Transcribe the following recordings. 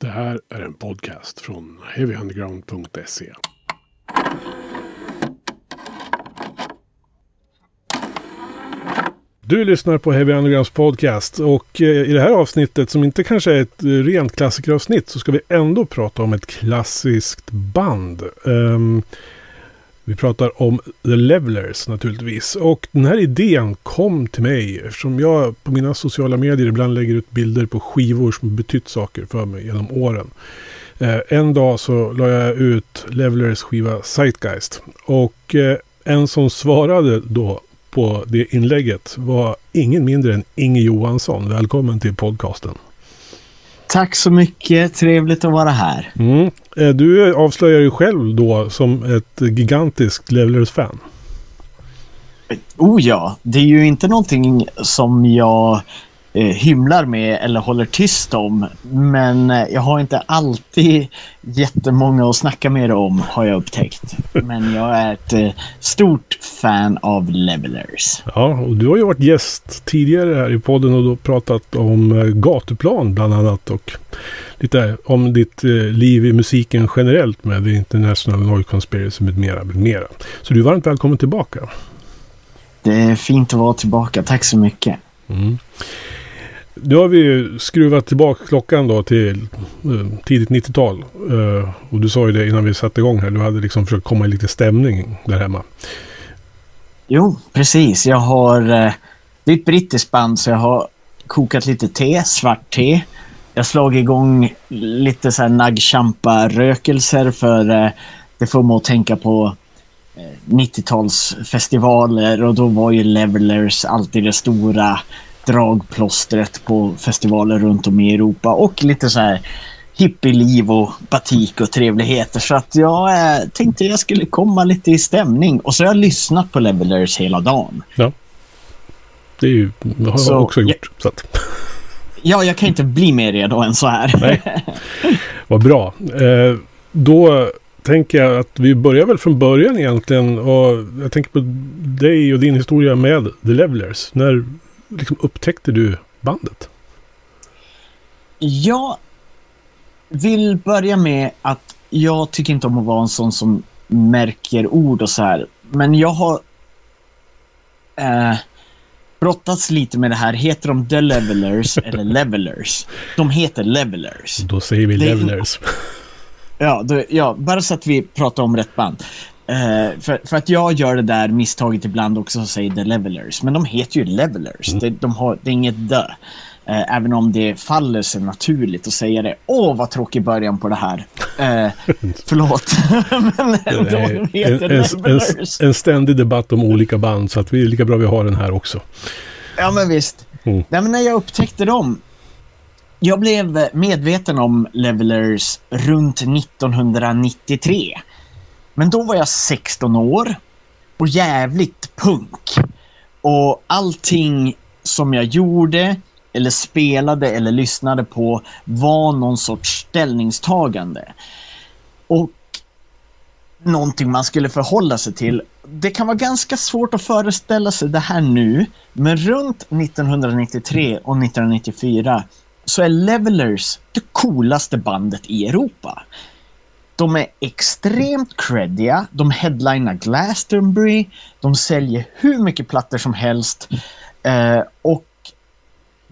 Det här är en podcast från heavyunderground.se. Du lyssnar på Heavy Undergrounds podcast och eh, i det här avsnittet som inte kanske är ett rent klassikeravsnitt så ska vi ändå prata om ett klassiskt band. Um, vi pratar om The Levelers naturligtvis. Och den här idén kom till mig eftersom jag på mina sociala medier ibland lägger ut bilder på skivor som betytt saker för mig genom åren. Eh, en dag så la jag ut Levelers skiva Zeitgeist. Och eh, en som svarade då på det inlägget var ingen mindre än Inge Johansson. Välkommen till podcasten. Tack så mycket. Trevligt att vara här. Mm. Eh, du avslöjar ju själv då som ett gigantiskt Levelers-fan. Oh ja, det är ju inte någonting som jag hymlar med eller håller tyst om. Men eh, jag har inte alltid jättemånga att snacka med om har jag upptäckt. Men jag är ett eh, stort fan av Levelers. Ja, och du har ju varit gäst tidigare här i podden och då pratat om eh, gatuplan bland annat och lite om ditt eh, liv i musiken generellt med The International Noise Conspiracy med mera, med mera. Så du är varmt välkommen tillbaka. Det är fint att vara tillbaka. Tack så mycket. Mm. Nu har vi ju skruvat tillbaka klockan då till eh, tidigt 90-tal. Eh, och du sa ju det innan vi satte igång här. Du hade liksom försökt komma i lite stämning där hemma. Jo, precis. Jag har... Eh, det är ett brittiskt band så jag har kokat lite te, svart te. Jag har slagit igång lite så här naggchampa-rökelser för eh, det får mig att tänka på eh, 90-talsfestivaler och då var ju Levelers alltid det stora dragplåstret på festivaler runt om i Europa och lite så här hippieliv och batik och trevligheter. Så att jag eh, tänkte jag skulle komma lite i stämning. Och så har jag lyssnat på Levelers hela dagen. Ja. Det ju, det har så, jag också gjort. Jag, så att. Ja, jag kan inte bli mer redo än så här. Nej. Vad bra. Eh, då tänker jag att vi börjar väl från början egentligen. Och jag tänker på dig och din historia med The Levelers. När liksom upptäckte du bandet? Jag vill börja med att jag tycker inte om att vara en sån som märker ord och så här. Men jag har eh, brottats lite med det här. Heter de The Levelers eller Levelers? De heter Levelers. Då säger vi Levelers. Ja, då, ja, bara så att vi pratar om rätt band. Uh, för, för, att jag gör det där misstaget ibland också och säger The Levelers. Men de heter ju Levelers. Mm. Det, de har, det är inget dö. Uh, även om det faller sig naturligt att säga det. Åh, vad tråkig början på det här. Uh, förlåt. Men de heter en, Levelers. En, en, ständig debatt om olika band. Så att vi är lika bra vi har den här också. Ja, men visst. Mm. Nej, men när jag upptäckte dem. Jag blev medveten om Levelers runt 1993. Men då var jag 16 år och jävligt punk. Och allting som jag gjorde eller spelade eller lyssnade på var någon sorts ställningstagande. Och någonting man skulle förhålla sig till. Det kan vara ganska svårt att föreställa sig det här nu, men runt 1993 och 1994 så är Levelers det coolaste bandet i Europa. De är extremt creddiga. De headlinar Glastonbury. De säljer hur mycket plattor som helst. Eh, och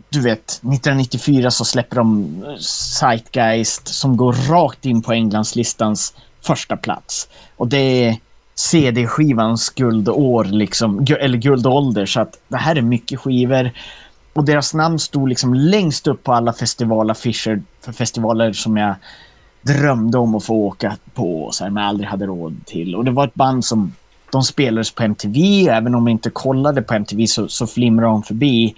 du vet, 1994 så släpper de Zeitgeist som går rakt in på Englandslistans första plats. Och det är CD-skivans guldår, liksom, eller guldålder. Så att det här är mycket skivor. Och deras namn stod liksom längst upp på alla festivalaffischer för festivaler som jag drömde om att få åka på så här, men aldrig hade råd till. Och det var ett band som de spelades på MTV. Även om jag inte kollade på MTV så, så flimrade de förbi.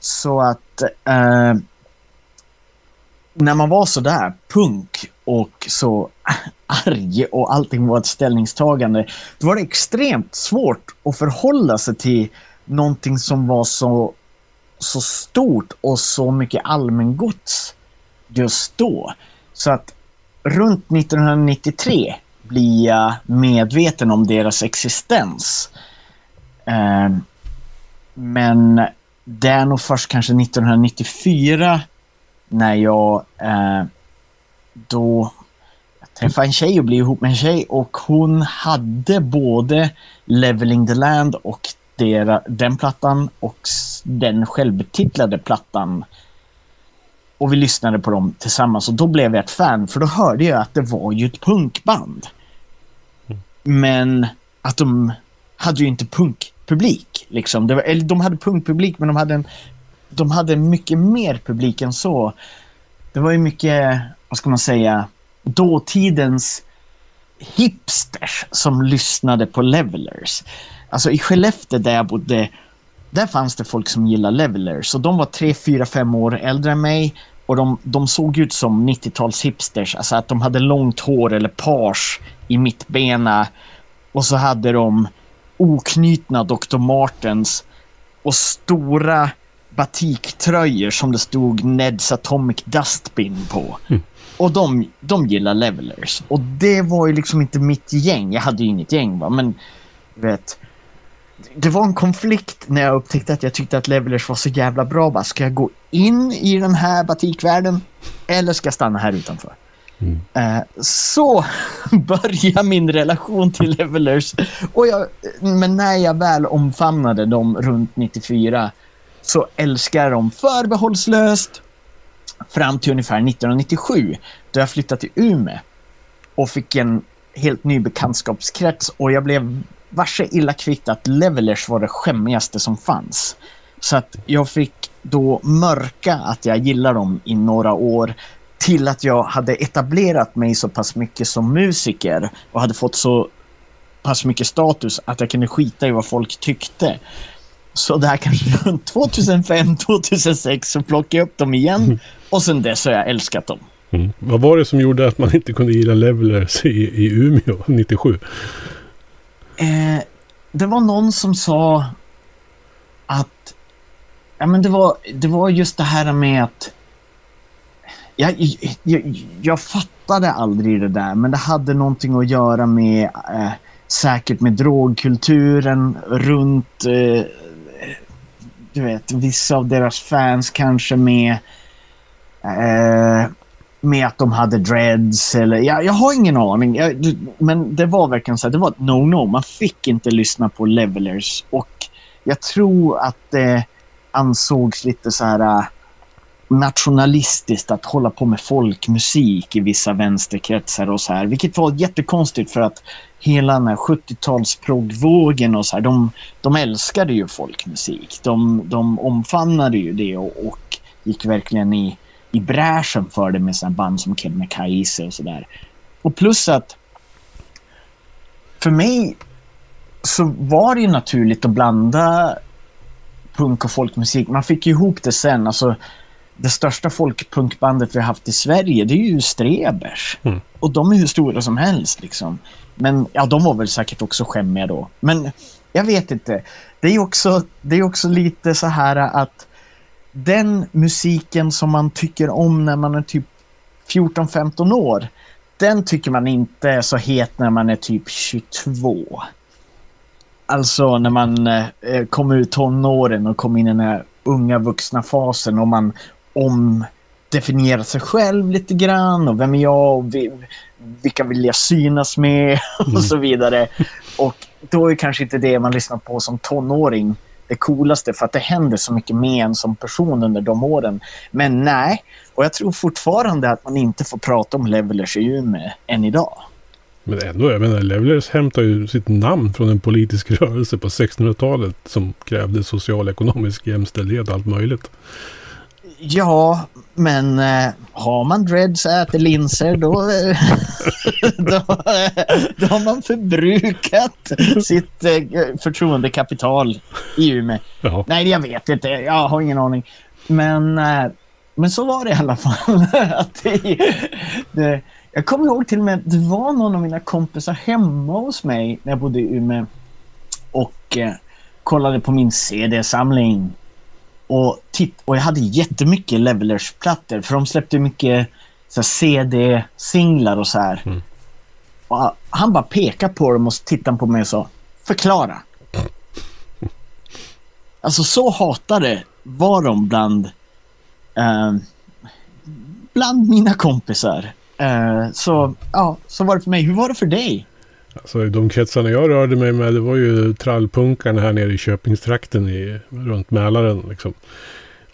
Så att eh, när man var så där punk och så arg och allting var ett ställningstagande. Då var det extremt svårt att förhålla sig till någonting som var så, så stort och så mycket allmängods just då. Så att runt 1993 blir jag medveten om deras existens. Eh, men det är nog först kanske 1994 när jag eh, då träffade en tjej och blev ihop med en tjej och hon hade både Leveling the Land och dera, den plattan och den självbetitlade plattan. Och vi lyssnade på dem tillsammans och då blev jag ett fan för då hörde jag att det var ju ett punkband. Mm. Men att de hade ju inte punkpublik. Liksom. Var, eller de hade punkpublik men de hade, en, de hade mycket mer publik än så. Det var ju mycket, vad ska man säga, dåtidens hipsters som lyssnade på levelers. Alltså i Skellefteå där jag bodde, där fanns det folk som gillade levelers. Och de var tre, fyra, fem år äldre än mig. Och de, de såg ut som 90-tals hipsters. Alltså att de hade långt hår eller page i mittbena. Och så hade de oknutna Dr. Martens och stora batiktröjor som det stod Neds Atomic Dustbin på. Mm. Och de, de gillar levelers. Och det var ju liksom inte mitt gäng. Jag hade ju inget gäng va, men vet. Det var en konflikt när jag upptäckte att jag tyckte att levelers var så jävla bra. Va? Ska jag gå in i den här batikvärlden eller ska jag stanna här utanför? Mm. Uh, så började min relation till levelers. Och jag, men när jag väl omfamnade dem runt 94 så älskar dem förbehållslöst fram till ungefär 1997 då jag flyttade till Umeå och fick en helt ny bekantskapskrets och jag blev varse illa kvitt att Levelers var det skämmigaste som fanns. Så att jag fick då mörka att jag gillar dem i några år till att jag hade etablerat mig så pass mycket som musiker och hade fått så pass mycket status att jag kunde skita i vad folk tyckte. Så där kanske runt 2005, 2006 så plockade jag upp dem igen mm. och sen dess har jag älskat dem. Mm. Vad var det som gjorde att man inte kunde gilla Levelers i, i Umeå 97? Eh, det var någon som sa att ja, men det, var, det var just det här med att jag, jag, jag fattade aldrig det där men det hade någonting att göra med eh, säkert med drogkulturen runt eh, du vet, vissa av deras fans kanske med eh, med att de hade dreads eller jag, jag har ingen aning. Jag, men det var verkligen så här, det var ett no-no. Man fick inte lyssna på levelers och jag tror att det ansågs lite så här äh, nationalistiskt att hålla på med folkmusik i vissa vänsterkretsar och så här. Vilket var jättekonstigt för att hela den här 70-talsproggvågen och så här, de, de älskade ju folkmusik. De, de omfamnade ju det och, och gick verkligen i, i bräschen för det med sådana band som Kebnekaise och sådär. Och plus att för mig så var det ju naturligt att blanda punk och folkmusik. Man fick ju ihop det sen. Alltså, det största folkpunkbandet vi har haft i Sverige det är ju Strebers. Mm. Och de är hur stora som helst liksom. Men ja, de var väl säkert också skämmiga då. Men jag vet inte. Det är också, det är också lite så här att den musiken som man tycker om när man är typ 14-15 år, den tycker man inte är så het när man är typ 22. Alltså när man eh, kom ut tonåren och kom in i den här unga vuxna fasen och man omdefinierar sig själv lite grann och vem är jag och vilka vill jag synas med och mm. så vidare. Och då är kanske inte det man lyssnar på som tonåring det coolaste för att det händer så mycket med en som person under de åren. Men nej, och jag tror fortfarande att man inte får prata om levelers i Umeå än idag. Men ändå, jag menar, Levelers hämtar ju sitt namn från en politisk rörelse på 1600-talet som krävde social ekonomisk jämställdhet och allt möjligt. Ja, men äh, har man dreads och äter linser då, då, då har man förbrukat sitt äh, förtroendekapital i Umeå. Jaha. Nej, jag vet inte. Jag har ingen aning. Men, äh, men så var det i alla fall. att det, det, jag kommer ihåg till och med att det var någon av mina kompisar hemma hos mig när jag bodde i Umeå och kollade på min CD-samling och, titt och jag hade jättemycket Levelers-plattor för de släppte mycket CD-singlar och så här. Mm. Och han bara pekade på dem och tittade på mig och sa förklara. Alltså så hatade var de bland, eh, bland mina kompisar. Uh, så, ja, så var det för mig. Hur var det för dig? Alltså, de kretsarna jag rörde mig med det var ju trallpunkarna här nere i Köpingstrakten i, runt Mälaren. Liksom.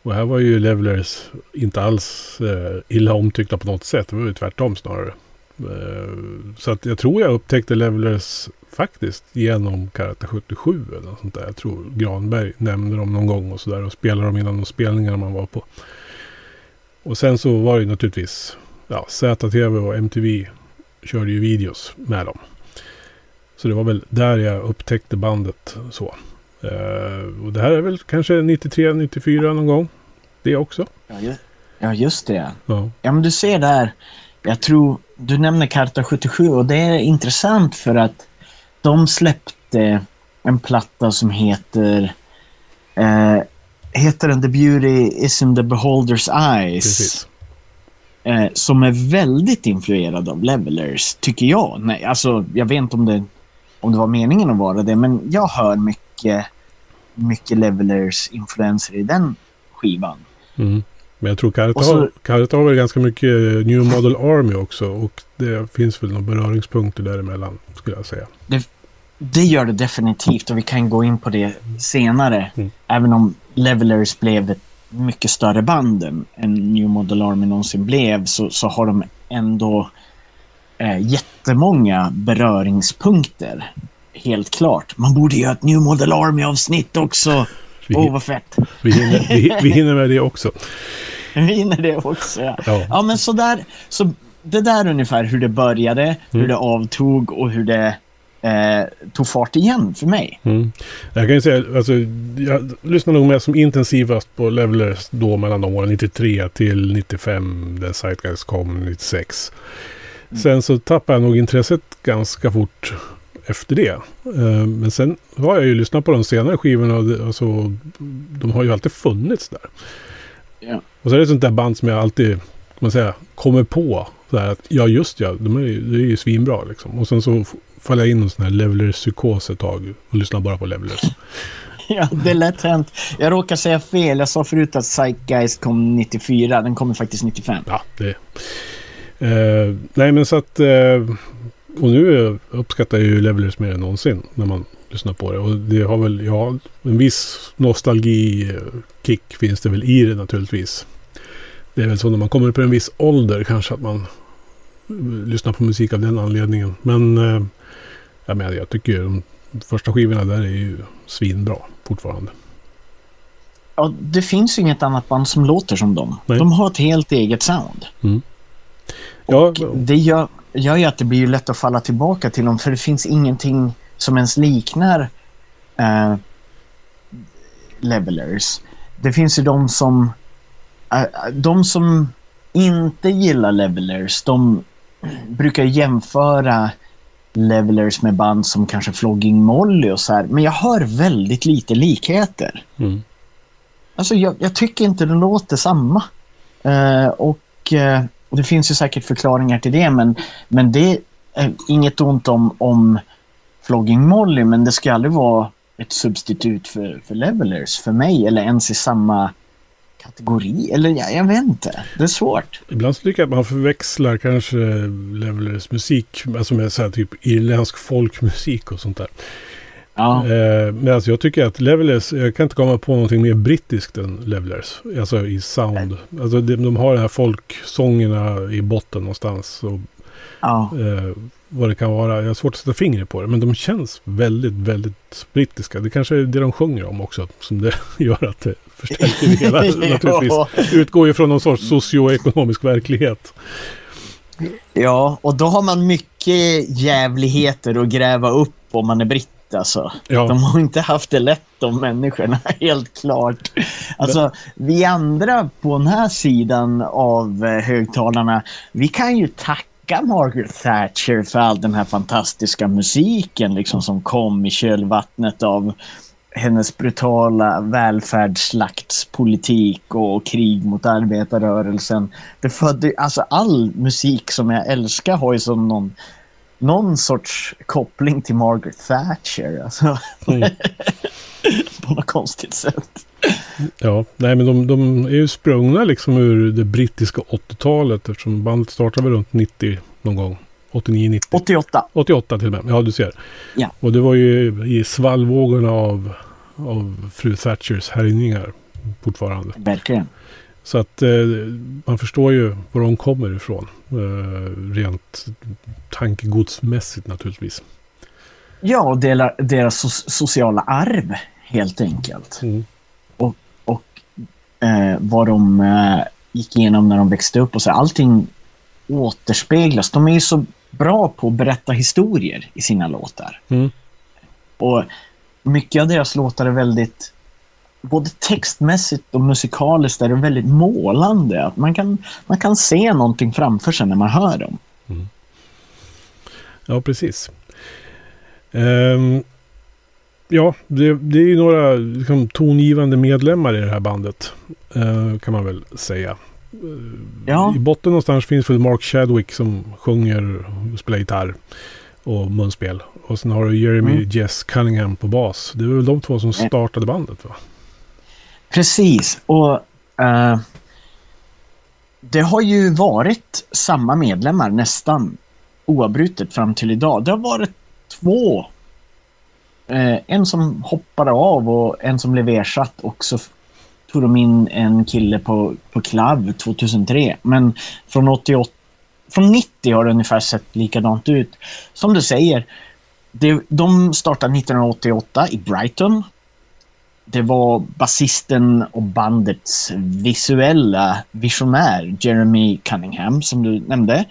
Och här var ju Levelers inte alls eh, illa omtyckta på något sätt. Det var ju tvärtom snarare. Eh, så att jag tror jag upptäckte Levelers faktiskt genom Karate 77 eller något sånt där. Jag tror Granberg nämnde dem någon gång och sådär och spelade dem innan de spelningar man var på. Och sen så var det ju naturligtvis ja, ZTV och MTV körde ju videos med dem. Så det var väl där jag upptäckte bandet så. Uh, och det här är väl kanske 93, 94 någon gång. Det också. Ja, just, ja, just det. Ja. ja, men du ser där. Jag tror, du nämner Karta 77 och det är intressant för att de släppte en platta som heter uh, Heter den The Beauty is in the Beholder's Eyes? Precis. Uh, som är väldigt influerad av Levelers, tycker jag. Nej, alltså, jag vet inte om det om det var meningen att vara det, men jag hör mycket, mycket Levelers influenser i den skivan. Mm. Men jag tror Karate, så, har, väl ganska mycket New Model Army också och det finns väl några beröringspunkter däremellan skulle jag säga. Det, det gör det definitivt och vi kan gå in på det senare. Mm. Även om Levelers blev ett mycket större band än New Model Army någonsin blev så, så har de ändå eh, jättemånga beröringspunkter. Helt klart. Man borde göra ett New Model Army-avsnitt också. Åh, oh, vad fett. Vi hinner, vi, vi hinner med det också. vi hinner det också, ja. Ja, ja men sådär. Så det där ungefär hur det började, mm. hur det avtog och hur det eh, tog fart igen för mig. Mm. Jag kan ju säga, alltså, jag lyssnade nog med som intensivast på Levelers då mellan åren 93 till 95, där Zeitgeist kom 96. Sen så tappade jag nog intresset ganska fort efter det. Eh, men sen har jag ju lyssnat på de senare skivorna och alltså, de har ju alltid funnits där. Ja. Och så är det ett sånt där band som jag alltid man säga, kommer på. Så här att, ja just ja, de är, det är ju svinbra liksom. Och sen så faller jag in i en sån här leveler-psykos ett tag och lyssnar bara på levelers. ja, det är lätt hänt. Jag råkar säga fel. Jag sa förut att Zeitgeist kom 94. Den kommer faktiskt 95. Ja, det Eh, nej men så att... Eh, och nu uppskattar jag ju Levelers mer än någonsin när man lyssnar på det. Och det har väl, ja, en viss nostalgi-kick finns det väl i det naturligtvis. Det är väl så när man kommer upp i en viss ålder kanske att man lyssnar på musik av den anledningen. Men eh, jag, menar, jag tycker ju de första skivorna där är ju svinbra fortfarande. Ja, det finns ju inget annat band som låter som dem. Nej. De har ett helt eget sound. Mm. Och ja. det gör, gör ju att det blir lätt att falla tillbaka till dem för det finns ingenting som ens liknar uh, levelers. Det finns ju de som uh, de som inte gillar levelers, de brukar jämföra levelers med band som kanske Flogging Molly och så här. Men jag hör väldigt lite likheter. Mm. Alltså jag, jag, tycker inte det låter samma. Uh, och uh, och det finns ju säkert förklaringar till det, men, men det är inget ont om, om Flogging Molly, men det ska aldrig vara ett substitut för, för Levelers för mig, eller ens i samma kategori. Eller jag, jag vet inte. Det är svårt. Ibland så tycker jag att man förväxlar kanske Levelers musik, alltså med så här typ irländsk folkmusik och sånt där. Ja. Eh, men alltså jag tycker att Levelers, jag kan inte komma på någonting mer brittiskt än Levelers. Alltså i sound. Alltså de, de har de här folksångerna i botten någonstans. Och, ja. eh, vad det kan vara. Jag har svårt att sätta fingret på det. Men de känns väldigt, väldigt brittiska. Det kanske är det de sjunger om också. Som det gör att det förstärker det hela. naturligtvis. Utgår ju från någon sorts socioekonomisk verklighet. Ja, och då har man mycket jävligheter att gräva upp om man är britt alltså. Ja. De har inte haft det lätt de människorna, helt klart. Alltså, vi andra på den här sidan av eh, högtalarna, vi kan ju tacka Margaret Thatcher för all den här fantastiska musiken liksom, som kom i kölvattnet av hennes brutala välfärdsslaktspolitik och krig mot arbetarrörelsen. Det födde, alltså all musik som jag älskar har ju som någon någon sorts koppling till Margaret Thatcher. Alltså. Mm. på något konstigt sätt. Ja, nej men de, de är ju sprungna liksom ur det brittiska 80-talet eftersom bandet startade väl runt 90 någon gång. 89, 90. 88. 88 till och med, ja du ser. Ja. Och det var ju i svallvågorna av, av fru Thatchers härjningar fortfarande. Verkligen. Så att eh, man förstår ju var de kommer ifrån. Eh, rent tankegodsmässigt naturligtvis. Ja, och delar, deras so sociala arv helt enkelt. Mm. Och, och eh, vad de eh, gick igenom när de växte upp och så. Allting återspeglas. De är ju så bra på att berätta historier i sina låtar. Mm. Och mycket av deras låtar är väldigt både textmässigt och musikaliskt är det väldigt målande. Att man, kan, man kan se någonting framför sig när man hör dem. Mm. Ja, precis. Um, ja, det, det, är ju några liksom, tongivande medlemmar i det här bandet. Uh, kan man väl säga. Uh, ja. I botten någonstans finns väl Mark Chadwick som sjunger och spelar gitarr och munspel. Och sen har du Jeremy mm. Jess Cunningham på bas. Det är väl de två som startade bandet va? Precis. Och uh, det har ju varit samma medlemmar nästan oavbrutet fram till idag. Det har varit två. Uh, en som hoppade av och en som blev ersatt och så tog de in en kille på, på Club 2003. Men från 88 från 90 har det ungefär sett likadant ut. Som du säger, det, de startade 1988 i Brighton det var basisten och bandets visuella visionär Jeremy Cunningham som du nämnde.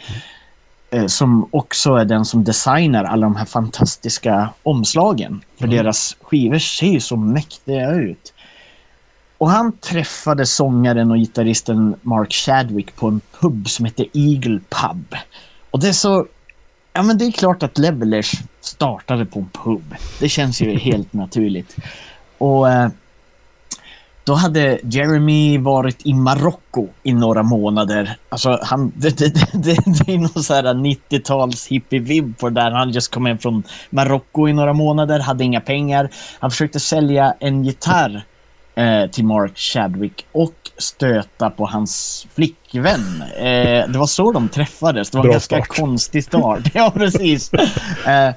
Mm. Som också är den som designar alla de här fantastiska omslagen. För mm. deras skivor ser ju så mäktiga ut. Och han träffade sångaren och gitarristen Mark Chadwick på en pub som heter Eagle Pub. Och det är så... Ja men det är klart att Levelers startade på en pub. Det känns ju helt naturligt. Och eh, då hade Jeremy varit i Marocko i några månader. Alltså han, det, det, det, det är någon så här 90-tals hippie-vibb på där. Han just kom hem från Marocko i några månader, hade inga pengar. Han försökte sälja en gitarr eh, till Mark Chadwick och stöta på hans flickvän. Eh, det var så de träffades. Det var Bra en ganska start. konstig start. ja, precis. Eh,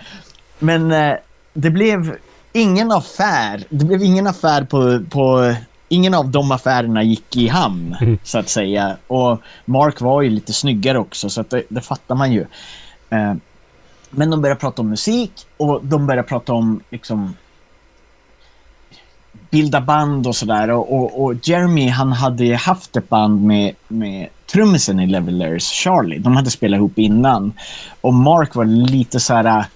men eh, det blev ingen affär. Det blev ingen affär på, på ingen av de affärerna gick i hamn, mm. så att säga. Och Mark var ju lite snyggare också, så att det, det fattar man ju. Eh, men de började prata om musik och de började prata om liksom bilda band och sådär. Och, och, och, Jeremy han hade haft ett band med, med trummisen i Levelers, Charlie. De hade spelat ihop innan. Och Mark var lite så här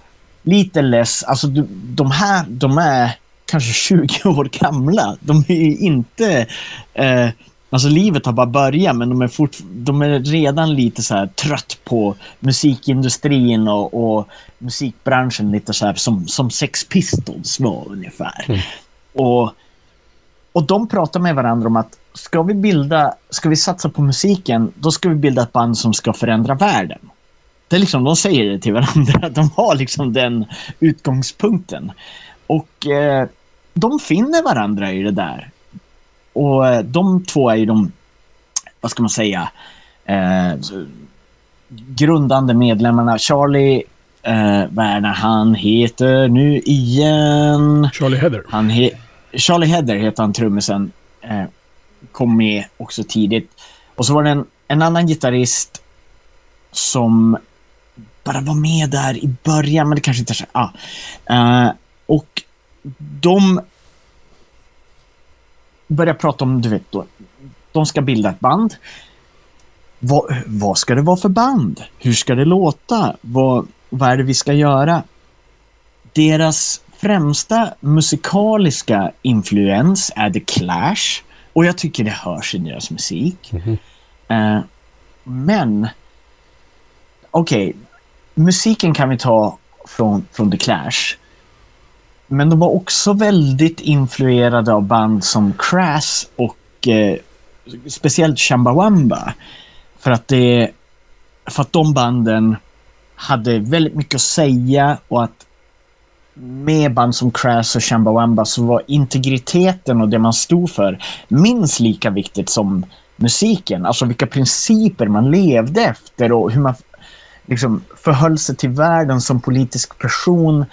lite less. Alltså de här, de är kanske 20 år gamla. De är ju inte... Eh, alltså livet har bara börjat men de är, fort, de är redan lite så här trött på musikindustrin och, och musikbranschen lite så här som, som Sex Pistols var ungefär. Mm. Och, och de pratar med varandra om att ska vi bilda, ska vi satsa på musiken, då ska vi bilda ett band som ska förändra världen. Det är liksom, de säger det till varandra, de har liksom den utgångspunkten. Och eh, de finner varandra i det där. Och eh, de två är ju de, vad ska man säga, eh, grundande medlemmarna. Charlie eh, Werner, han heter nu igen... Charlie Heather. Han he Charlie Heather heter han, trummisen. Eh, kom med också tidigt. Och så var det en, en annan gitarrist som bara var med där i början, men det kanske inte är så. Ah. Uh, och de börjar prata om, du vet, då, de ska bilda ett band. Vad, vad ska det vara för band? Hur ska det låta? Vad, vad är det vi ska göra? Deras främsta musikaliska influens är The Clash och jag tycker det hörs i deras musik. Mm -hmm. uh, men okej, okay, musiken kan vi ta från, från The Clash. Men de var också väldigt influerade av band som Crass och eh, speciellt Chumbawamba. För att, det, för att de banden hade väldigt mycket att säga och att med band som Crash och Chumbawamba så var integriteten och det man stod för minst lika viktigt som musiken. Alltså vilka principer man levde efter och hur man liksom förhöll sig till världen som politisk person.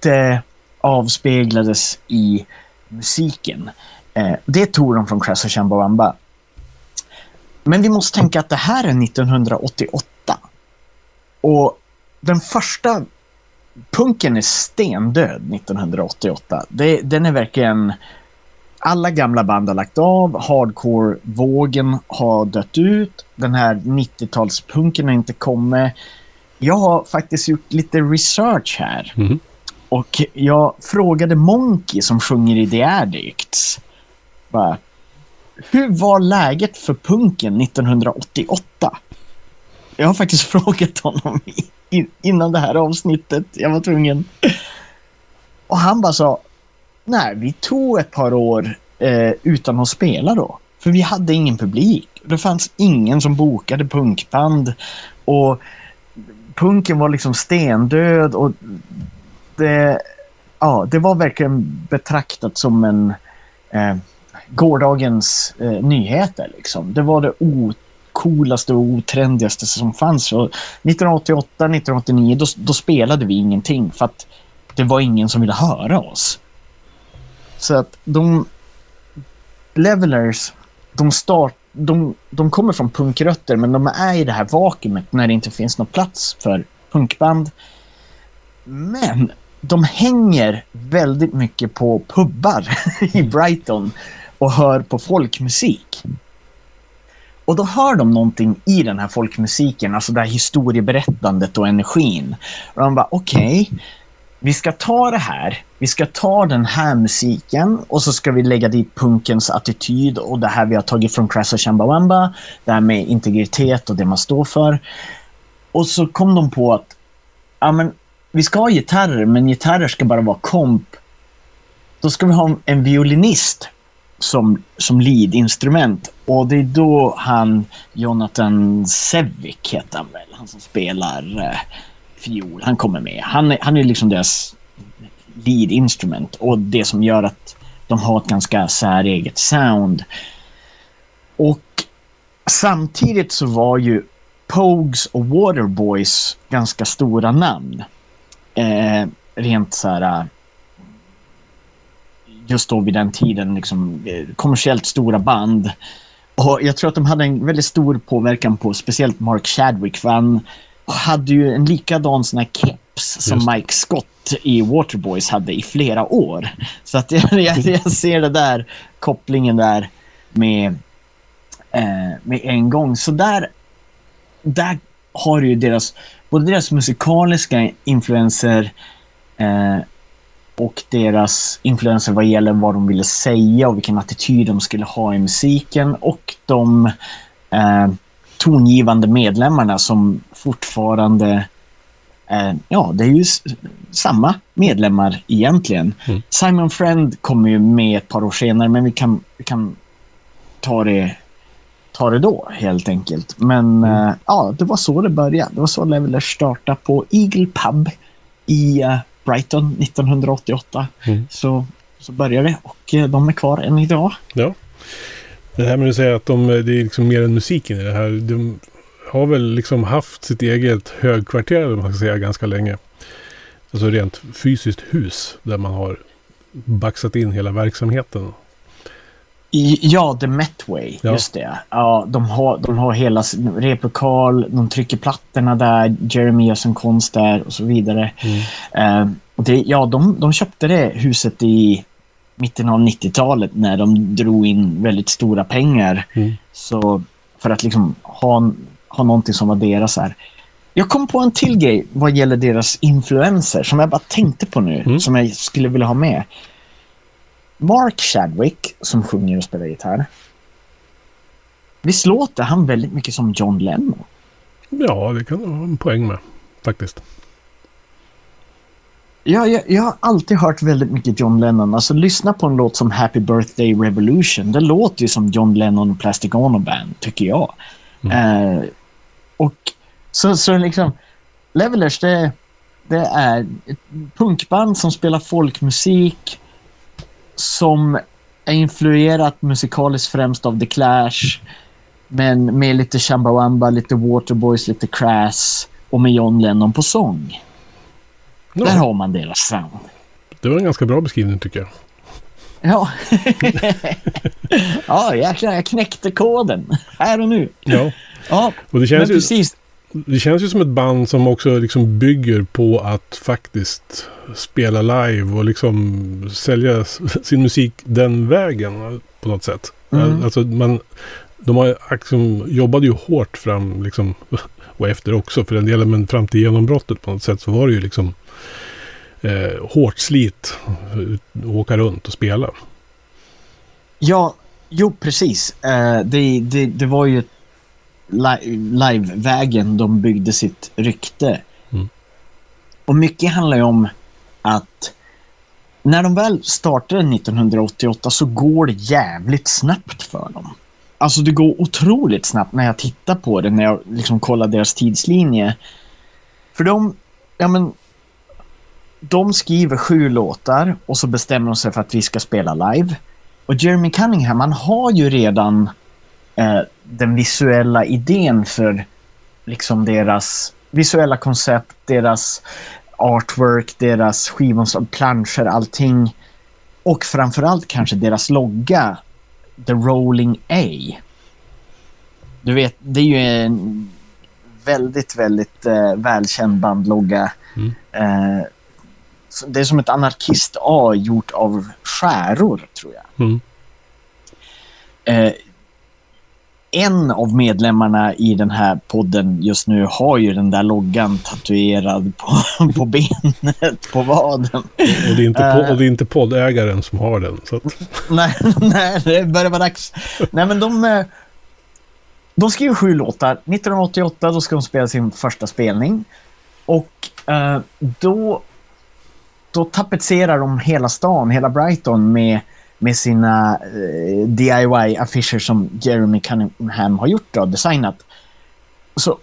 Det avspeglades i musiken. Eh, det tog de från Crash och Chumbawamba. Men vi måste tänka att det här är 1988. Och den första punken är stendöd 1988. Det, den är verkligen... Alla gamla band har lagt av, hardcore-vågen har dött ut, den här 90-talspunken har inte kommit. Jag har faktiskt gjort lite research här. Mm. Och jag frågade Monkey som sjunger i The Addicts. Bara, hur var läget för punken 1988? Jag har faktiskt frågat honom innan det här avsnittet. Jag var tvungen. Och han bara sa, nej, vi tog ett par år eh, utan att spela då. För vi hade ingen publik. Det fanns ingen som bokade punkband. Och punken var liksom stendöd och det, ja, det var verkligen betraktat som en eh, gårdagens eh, nyheter. Liksom. Det var det coolaste och otrendigaste som fanns. Och 1988, 1989 då, då spelade vi ingenting för att det var ingen som ville höra oss. Så att de Levelers, de, start, de, de kommer från punkrötter men de är i det här vakuumet när det inte finns någon plats för punkband. Men de hänger väldigt mycket på pubbar i Brighton och hör på folkmusik. Och då hör de någonting i den här folkmusiken, alltså det här historieberättandet och energin. Och de bara, okej, okay, vi ska ta det här, vi ska ta den här musiken och så ska vi lägga dit punkens attityd och det här vi har tagit från Crash och Chambawamba, det här med integritet och det man står för. Och så kom de på att, ja men, vi ska ha gitarrer, men gitarrer ska bara vara komp. Då ska vi ha en violinist som, som lead-instrument. Och det är då han, Jonathan Sevik heter han väl, han som spelar eh, fiol, han kommer med. Han, han är liksom deras lead-instrument och det som gör att de har ett ganska säreget sound. Och samtidigt så var ju Pogues och Waterboys ganska stora namn. Eh, rent så här eh, just då vid den tiden liksom, eh, kommersiellt stora band. Och jag tror att de hade en väldigt stor påverkan på speciellt Mark Chadwick för han hade ju en likadan sån här keps som Mike Scott i Waterboys hade i flera år. Så att jag, jag, jag ser det där kopplingen där med, eh, med en gång. Så där, där har ju deras, både deras musikaliska influenser eh, och deras influenser vad gäller vad de ville säga och vilken attityd de skulle ha i musiken och de eh, tongivande medlemmarna som fortfarande eh, ja, det är ju samma medlemmar egentligen. Mm. Simon Friend kommer ju med ett par år senare men vi kan, vi kan ta det ta det då helt enkelt. Men mm. eh, ja, det var så det började. Det var så Leveler startade på Eagle Pub i uh, Brighton 1988. Mm. Så, så började det och de är kvar än idag. Ja. Det här med att säga att de, det är liksom mer än musiken i det här. De har väl liksom haft sitt eget högkvarter, man ska säga, ganska länge. Alltså rent fysiskt hus där man har baxat in hela verksamheten. Ja, The Metway, ja. just det. Ja, de, har, de har hela replokal, de trycker plattorna där, Jeremy gör sin konst där och så vidare. Mm. Uh, det, ja, de, de köpte det huset i mitten av 90-talet när de drog in väldigt stora pengar. Mm. Så för att liksom ha, ha någonting som var deras här. Jag kom på en till grej vad gäller deras influenser som jag bara tänkte på nu, mm. som jag skulle vilja ha med. Mark Chadwick, som sjunger och spelar gitarr. Visst låter han väldigt mycket som John Lennon? Ja, det kan du ha en poäng med, faktiskt. Ja, jag, jag, har alltid hört väldigt mycket John Lennon. Alltså lyssna på en låt som Happy Birthday Revolution. Det låter ju som John Lennon och Plastic Ono Band, tycker jag. Mm. Eh, och så, så liksom, Levelers, det, Det är ett punkband som spelar folkmusik som är influerat musikaliskt främst av The Clash. Men med lite Chumbawamba, lite Waterboys, lite Crass och med John Lennon på sång. Ja. Där har man deras sound. Det var en ganska bra beskrivning tycker jag. Ja, ja jäklar, jag knäckte koden här och nu. Ja, ja och det känns, ju, precis. det känns ju som ett band som också liksom bygger på att faktiskt spela live och liksom sälja sin musik den vägen på något sätt. Mm. Alltså man, de har liksom, jobbade ju hårt fram liksom, och efter också för den delen, men fram till genombrottet på något sätt så var det ju liksom eh, hårt slit att åka runt och spela. Ja, jo precis. Eh, det, det, det var ju li livevägen de byggde sitt rykte. Mm. Och mycket handlar ju om att när de väl startade 1988 så går det jävligt snabbt för dem. Alltså det går otroligt snabbt när jag tittar på det, när jag liksom kollar deras tidslinje. För de, ja men, de skriver sju låtar och så bestämmer de sig för att vi ska spela live. Och Jeremy Cunningham, han har ju redan eh, den visuella idén för liksom deras visuella koncept, deras artwork, deras skivomslag, planscher, allting. Och framförallt kanske deras logga, The Rolling A. Du vet, det är ju en väldigt, väldigt eh, välkänd bandlogga. Mm. Eh, det är som ett anarkist-A gjort av skäror, tror jag. Mm. Eh, en av medlemmarna i den här podden just nu har ju den där loggan tatuerad på, på benet, på vaden. Och det, är inte, uh, och det är inte poddägaren som har den. Så att... nej, nej, det börjar vara dags. Nej, men de, eh, de skriver sju låtar. 1988 då ska de spela sin första spelning. Och uh, då då tapetserar de hela stan, hela Brighton med, med sina eh, DIY-affischer som Jeremy Cunningham har gjort och designat. Så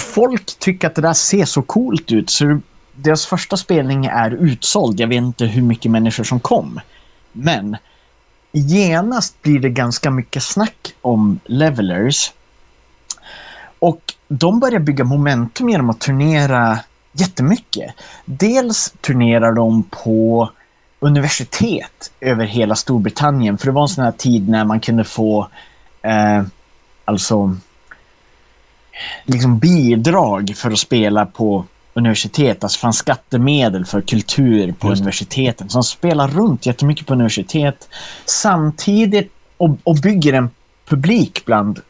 folk tycker att det där ser så coolt ut så deras första spelning är utsåld. Jag vet inte hur mycket människor som kom. Men genast blir det ganska mycket snack om levelers. Och de börjar bygga momentum genom att turnera jättemycket. Dels turnerar de på universitet över hela Storbritannien. För det var en sån här tid när man kunde få eh, alltså liksom bidrag för att spela på universitet. Alltså fanns skattemedel för kultur på universiteten. Så de spelar runt jättemycket på universitet. Samtidigt och, och bygger en publik bland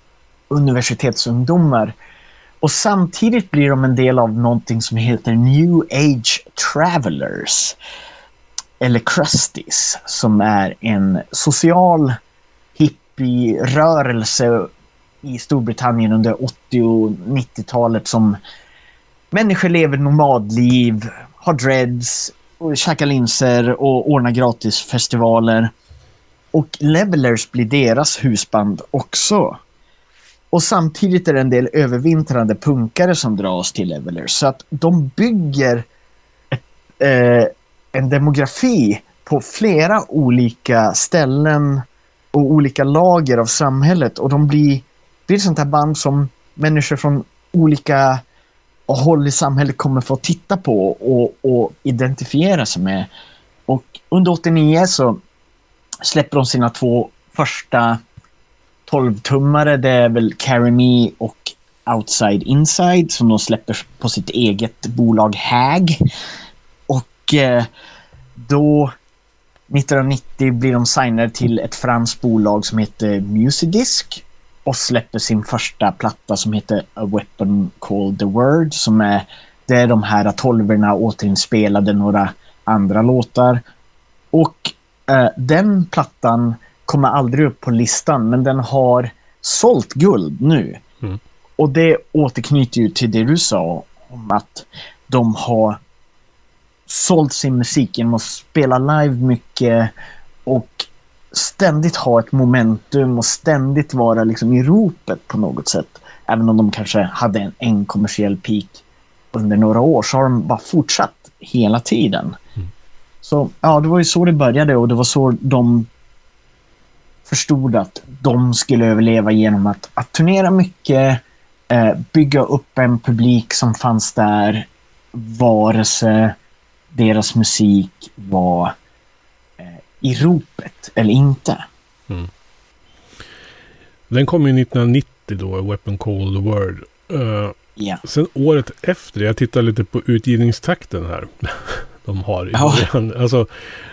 universitetsungdomar och samtidigt blir de en del av någonting som heter New Age Travelers. Eller Crusties, som är en social hippie-rörelse i Storbritannien under 80 och 90-talet som människor lever nomadliv, har dreads, och käkar linser och ordnar gratisfestivaler. Och Levelers blir deras husband också. Och samtidigt är det en del övervintrande punkare som dras till Levelers. Så att de bygger eh, en demografi på flera olika ställen och olika lager av samhället. Och de blir, blir ett sånt här band som människor från olika håll i samhället kommer få titta på och, och identifiera sig med. Och under 89 så släpper de sina två första 12-tummare, det är väl Carry Me och Outside Inside som de släpper på sitt eget bolag HAG. Eh, då 1990 blir de signade till ett franskt bolag som heter Musidisk och släpper sin första platta som heter A Weapon Called The Word som är det är de här tolverna återinspelade några andra låtar. Och eh, den plattan kommer aldrig upp på listan, men den har sålt guld nu. Mm. Och det återknyter ju till det du sa om att de har sålt sin musik genom att spela live mycket och ständigt ha ett momentum och ständigt vara liksom i ropet på något sätt. Även om de kanske hade en, en kommersiell peak under några år så har de bara fortsatt hela tiden. Mm. Så ja, det var ju så det började och det var så de förstod att de skulle överleva genom att, att turnera mycket, eh, bygga upp en publik som fanns där, vare sig deras musik var eh, i ropet eller inte. Mm. Den kom ju 1990 då, Weapon Call the Word. Uh, yeah. Sen året efter, jag tittar lite på utgivningstakten här. de har i början. Alltså,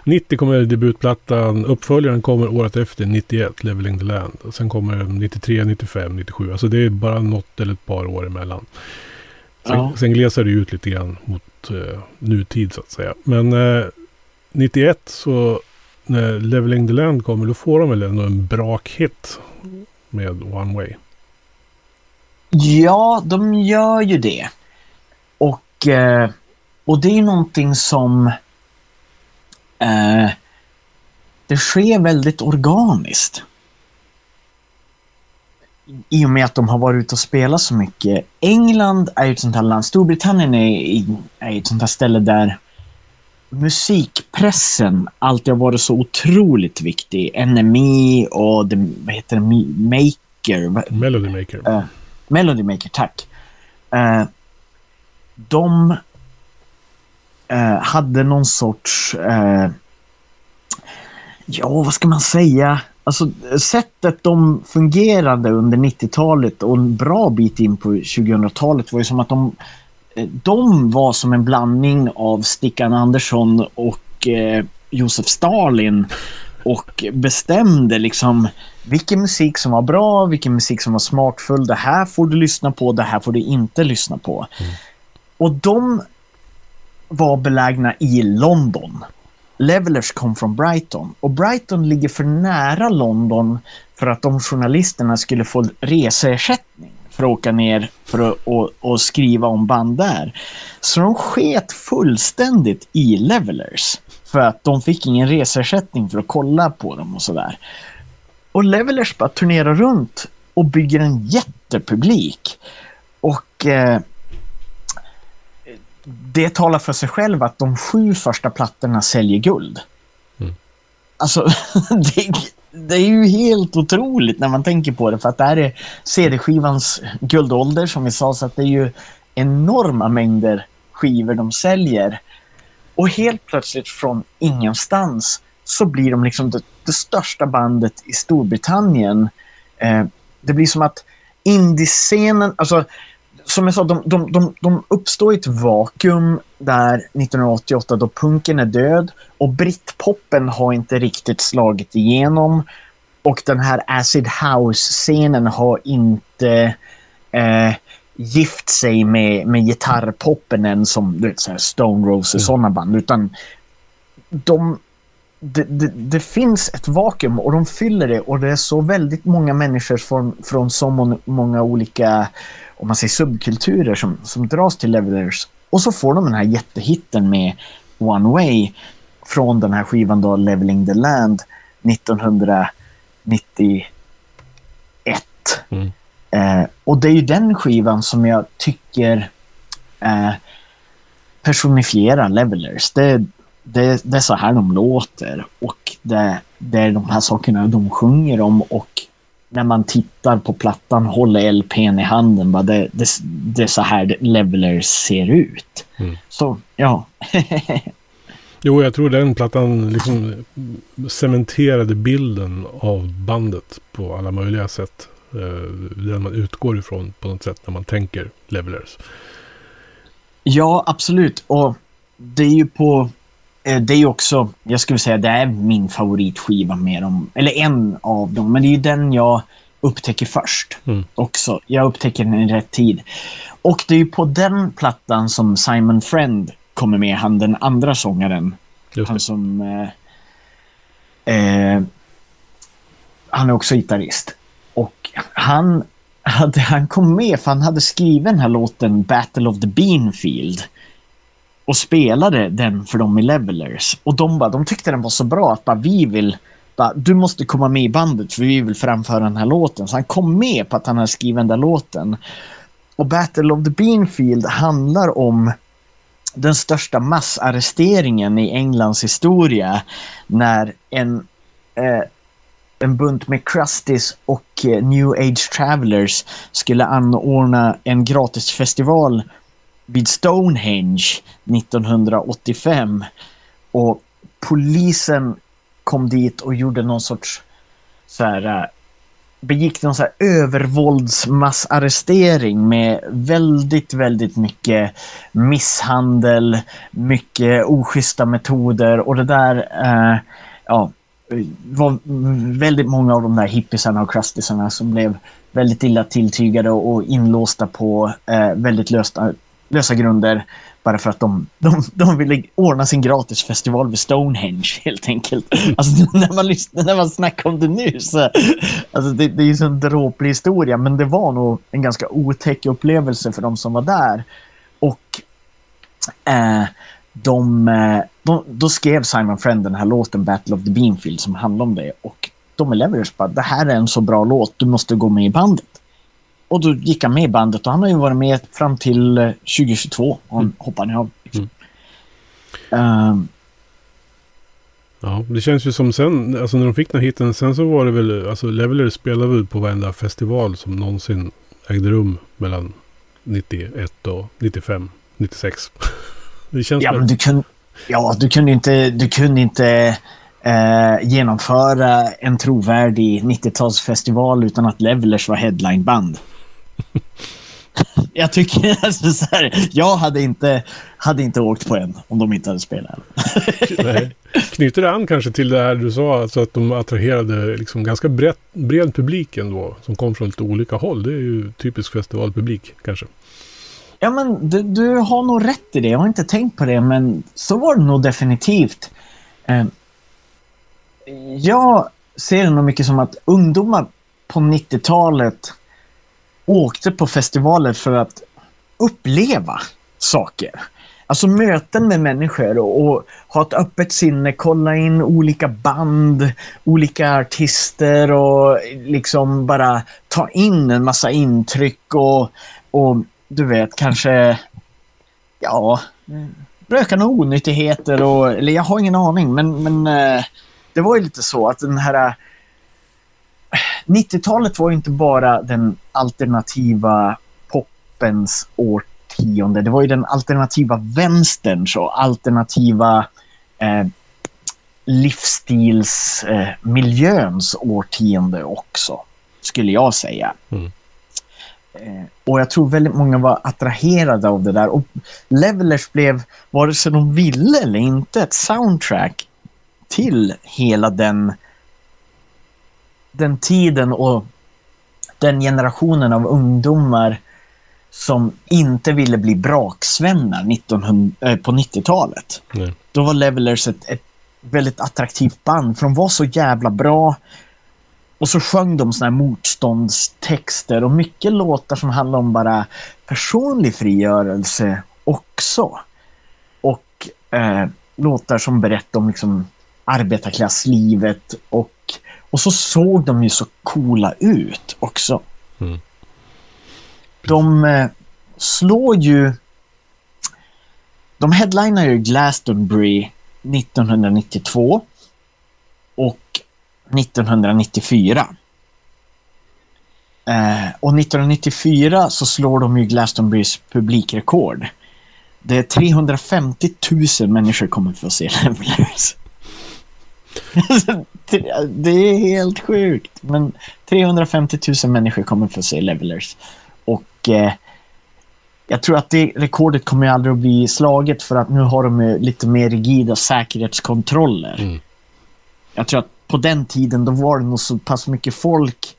90 kommer debutplattan, uppföljaren kommer året efter, 91, Leveling the Land. Och sen kommer 93, 95, 97. Alltså det är bara något eller ett par år emellan. Sen, ja. sen glesar det ut lite grann mot eh, nutid så att säga. Men eh, 91 så när Leveling the Land kommer då får de väl ändå en brak hit med One Way. Ja, de gör ju det. Och, eh, och det är någonting som eh, det sker väldigt organiskt. I och med att de har varit ute och spelat så mycket. England är ju ett sånt här land, Storbritannien är, är ett sånt här ställe där musikpressen alltid har varit så otroligt viktig. NME och the, vad heter det, Maker. Melody Maker. Uh, Melody Maker, tack. Uh, de uh, hade någon sorts, ja vad ska man säga, alltså sättet de fungerade under 90-talet och en bra bit in på 2000-talet var ju som att de de var som en blandning av Stickan Andersson och eh, Josef Stalin och bestämde liksom vilken musik som var bra, vilken musik som var smakfull. Det här får du lyssna på, det här får du inte lyssna på. Mm. Och de var belägna i London. Levelers kom från Brighton och Brighton ligger för nära London för att de journalisterna skulle få reseersättning för att åka ner för att och, och skriva om band där. Så de sket fullständigt i Levelers. För att de fick ingen reseersättning för att kolla på dem och sådär. Och Levelers bara turnerar runt och bygger en jättepublik. Och eh, det talar för sig själv att de sju första plattorna säljer guld. Mm. Alltså, det, det är ju helt otroligt när man tänker på det för att det här är CD-skivans guldålder som vi sa så att det är ju enorma mängder skivor de säljer. Och helt plötsligt från ingenstans så blir de liksom det, det största bandet i Storbritannien. Eh, det blir som att indiescenen, alltså som jag sa, de, de, de, de uppstår i ett vakuum där 1988 då punken är död och brittpoppen har inte riktigt slagit igenom och den här acid house-scenen har inte eh, gift sig med, med gitarrpoppen än som du vet, så Stone Roses och mm. sådana band utan de, det, det, det, finns ett vakuum och de fyller det och det är så väldigt många människor från, från så många olika om man säger subkulturer som, som dras till Levelers. Och så får de den här jättehitten med One Way från den här skivan då Leveling the Land 1991. Mm. Eh, och det är ju den skivan som jag tycker eh, personifierar Levelers. Det, det, det är så här de låter och det, det är de här sakerna de sjunger om och när man tittar på plattan, håller LPn i handen, bara det, det, det är så här Levelers ser ut. Mm. Så, ja. jo, jag tror den plattan liksom cementerade bilden av bandet på alla möjliga sätt. Eh, den man utgår ifrån på något sätt när man tänker Levelers. Ja, absolut. Och det är ju på det är också, jag skulle säga det är min favoritskiva med dem. Eller en av dem, men det är ju den jag upptäcker först mm. också. Jag upptäcker den i rätt tid. Och det är ju på den plattan som Simon Friend kommer med, han den andra sångaren. Han som... Eh, eh, han är också gitarrist. Och han, hade, han kom med för han hade skrivit den här låten Battle of the Beanfield och spelade den för dem i Levelers. Och de, bara, de tyckte den var så bra att bara, vi vill bara, du måste komma med i bandet för vi vill framföra den här låten. Så han kom med på att han hade skrivit den där låten. Och Battle of the Beanfield handlar om den största massarresteringen i Englands historia när en, eh, en bunt med Crusties och eh, New Age Travelers skulle anordna en gratisfestival vid Stonehenge 1985. Och polisen kom dit och gjorde någon sorts så här, eh, begick någon så här övervåldsmassarrestering med väldigt, väldigt mycket misshandel, mycket oschyssta metoder och det där, eh, ja, var väldigt många av de där hippisarna och crustisarna som blev väldigt illa tilltygade och inlåsta på eh, väldigt lösta, lösa grunder. Bara för att de, de, de ville ordna sin gratisfestival vid Stonehenge helt enkelt. Alltså när man, lyssnar, när man snackar om det nu så... Alltså det, det är ju en dråplig historia men det var nog en ganska otäck upplevelse för de som var där. Och eh, de, eh, de, då skrev Simon Friend den här låten Battle of the Beanfield som handlar om det. Och de Leverage bara, det här är en så bra låt, du måste gå med i bandet. Och då gick han med i bandet och han har ju varit med fram till 2022. Eh, han mm. hoppade av. Liksom. Mm. Uh, ja, det känns ju som sen, alltså när de fick den här hiten, sen så var det väl, alltså Leveler spelade väl på varenda festival som någonsin ägde rum mellan 91 och 95, 96. det känns ja, men du kunde, ja, du kunde inte, du kunde inte eh, genomföra en trovärdig 90-talsfestival utan att Levelers var headlineband. jag tycker alltså så här, jag hade inte, hade inte åkt på en om de inte hade spelat. Nej. Knyter det an kanske till det här du sa, alltså att de attraherade liksom ganska bred, bred publik ändå, som kom från lite olika håll. Det är ju typisk festivalpublik kanske. Ja, men du, du har nog rätt i det. Jag har inte tänkt på det, men så var det nog definitivt. Eh, jag ser det nog mycket som att ungdomar på 90-talet åkte på festivaler för att uppleva saker. Alltså möten med människor och, och, ha ett öppet sinne, kolla in olika band, olika artister och liksom bara ta in en massa intryck och, och du vet kanske, ja, röka några onyttigheter och, eller jag har ingen aning men, men eh, det var ju lite så att den här 90-talet var ju inte bara den alternativa poppens årtionde. Det var ju den alternativa vänsterns och alternativa eh, livsstilsmiljöns eh, årtionde också, skulle jag säga. Mm. Eh, och jag tror väldigt många var attraherade av det där. Och Levelers blev, vare sig de ville eller inte, ett soundtrack till hela den den tiden och den generationen av ungdomar som inte ville bli braksvänner 1900, äh, på 90-talet. Då var Levelers ett, ett, väldigt attraktivt band för de var så jävla bra. Och så sjöng de såna här motståndstexter och mycket låtar som handlar om bara personlig frigörelse också. Och eh, låtar som berättar om liksom arbetarklasslivet och och så såg de ju så coola ut också. Mm. De eh, slår ju... De headlinar ju Glastonbury 1992 och 1994. Eh, och 1994 så slår de ju Glastonburys publikrekord. Det är 350 000 människor kommer få se Levelers. det är helt sjukt. Men 350 000 människor kommer få se Levelers. Och eh, jag tror att det rekordet kommer aldrig att bli slaget för att nu har de lite mer rigida säkerhetskontroller. Mm. Jag tror att på den tiden då var det nog så pass mycket folk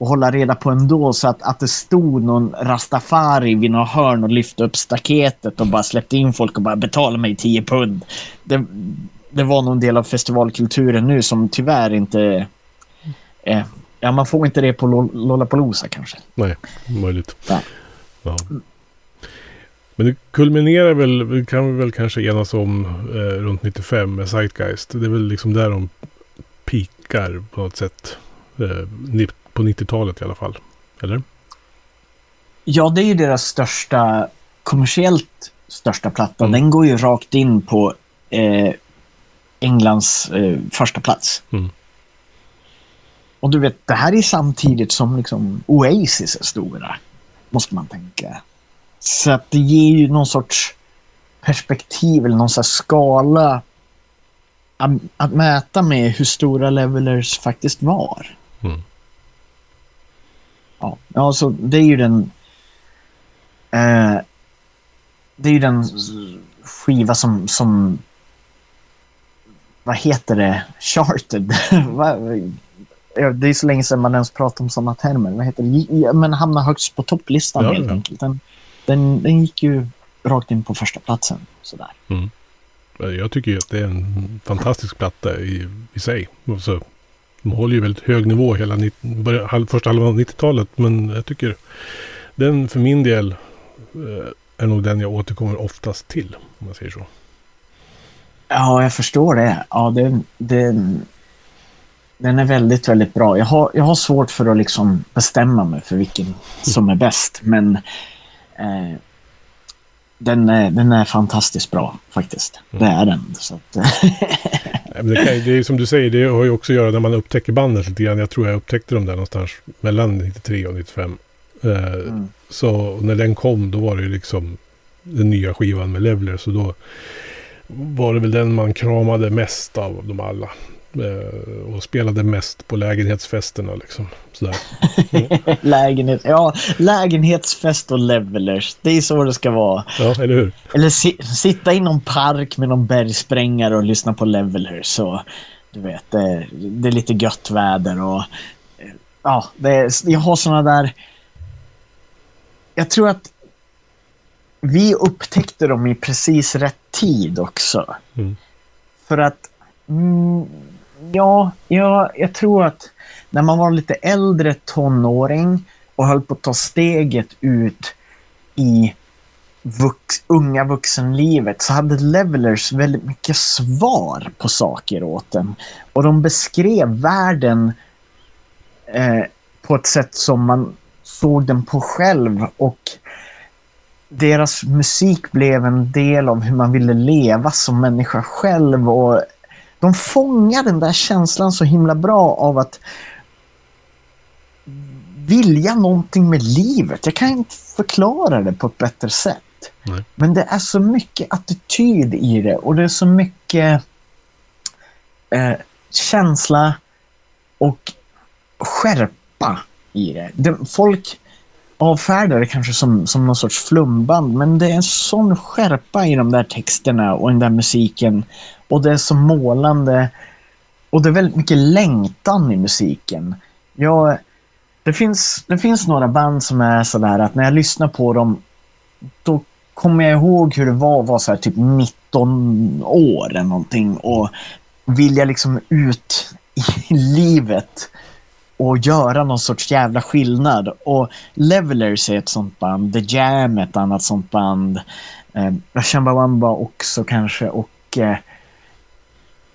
att hålla reda på ändå så att, att det stod någon rastafari vid något hörn och lyfte upp staketet och bara släppte in folk och bara betala mig 10 pund. Det, det var någon del av festivalkulturen nu som tyvärr inte... Eh, ja, man får inte det på Lollapalooza kanske. Nej, möjligt. Ja. ja. Men det kulminerar väl, kan vi väl kanske enas om eh, runt 95 med Zeitgeist. Det är väl liksom där de pikar på något sätt. Eh, på 90-talet i alla fall. Eller? Ja, det är ju deras största, kommersiellt största platta. Mm. Den går ju rakt in på eh, Englands eh, första plats. Mm. Och du vet, det här är samtidigt som liksom Oasis är stora, måste man tänka. Så att det ger ju någon sorts perspektiv eller någon sorts skala att, att mäta med hur stora levelers faktiskt var. Mm. Ja, alltså det är ju den eh, det är ju den skiva som, som vad heter det, charted. det är så länge sedan man ens pratade om sådana termer. Vad heter det? Men hamna högst på topplistan ja, helt ja. enkelt. Den, den, den gick ju rakt in på första platsen. Sådär. Mm. Jag tycker att det är en fantastisk platta i, i sig. Så, de håller ju väldigt hög nivå hela första halvan av 90-talet. Men jag tycker den för min del eh, är nog den jag återkommer oftast till. Om man säger så. Ja, jag förstår det. Ja, det, det, den är väldigt, väldigt bra. Jag har, jag har svårt för att liksom bestämma mig för vilken som är bäst. Men eh, den, är, den är fantastiskt bra faktiskt. Mm. Det är den. Så det, kan, det är som du säger, det har ju också att göra när man upptäcker bandet lite grann. Jag tror jag upptäckte dem där någonstans mellan 93 och 95. Eh, mm. Så när den kom då var det ju liksom den nya skivan med Leveler. Så då var det väl den man kramade mest av dem alla. Eh, och spelade mest på lägenhetsfesterna liksom. Sådär. Mm. Lägenhet, ja, lägenhetsfest och levelers. Det är så det ska vara. Ja, eller hur? Eller si sitta i någon park med någon bergsprängare och lyssna på levelers. Och, du vet, det, det är lite gött väder och ja, det, jag har sådana där... Jag tror att vi upptäckte dem i precis rätt tid också. Mm. För att mm, ja, ja, jag tror att när man var lite äldre tonåring och höll på att ta steget ut i vux, unga vuxenlivet så hade Levelers väldigt mycket svar på saker åt en. Och de beskrev världen eh, på ett sätt som man såg den på själv och deras musik blev en del av hur man ville leva som människa själv och de fångar den där känslan så himla bra av att vilja någonting med livet. Jag kan inte förklara det på ett bättre sätt. Nej. Men det är så mycket attityd i det och det är så mycket eh, känsla och skärpa i det. det folk avfärdar det kanske som, som någon sorts flumband men det är en sån skärpa i de där texterna och den där musiken och det är så målande. Och det är väldigt mycket längtan i musiken. Jag, det, finns, det finns några band som är sådär att när jag lyssnar på dem då kommer jag ihåg hur det var att vara så här, typ 19 år eller någonting och vilja liksom ut i livet och göra någon sorts jävla skillnad. Och Levelers är ett sånt band, The Jam är ett annat sånt band, eh, Chumbawamba också kanske och eh,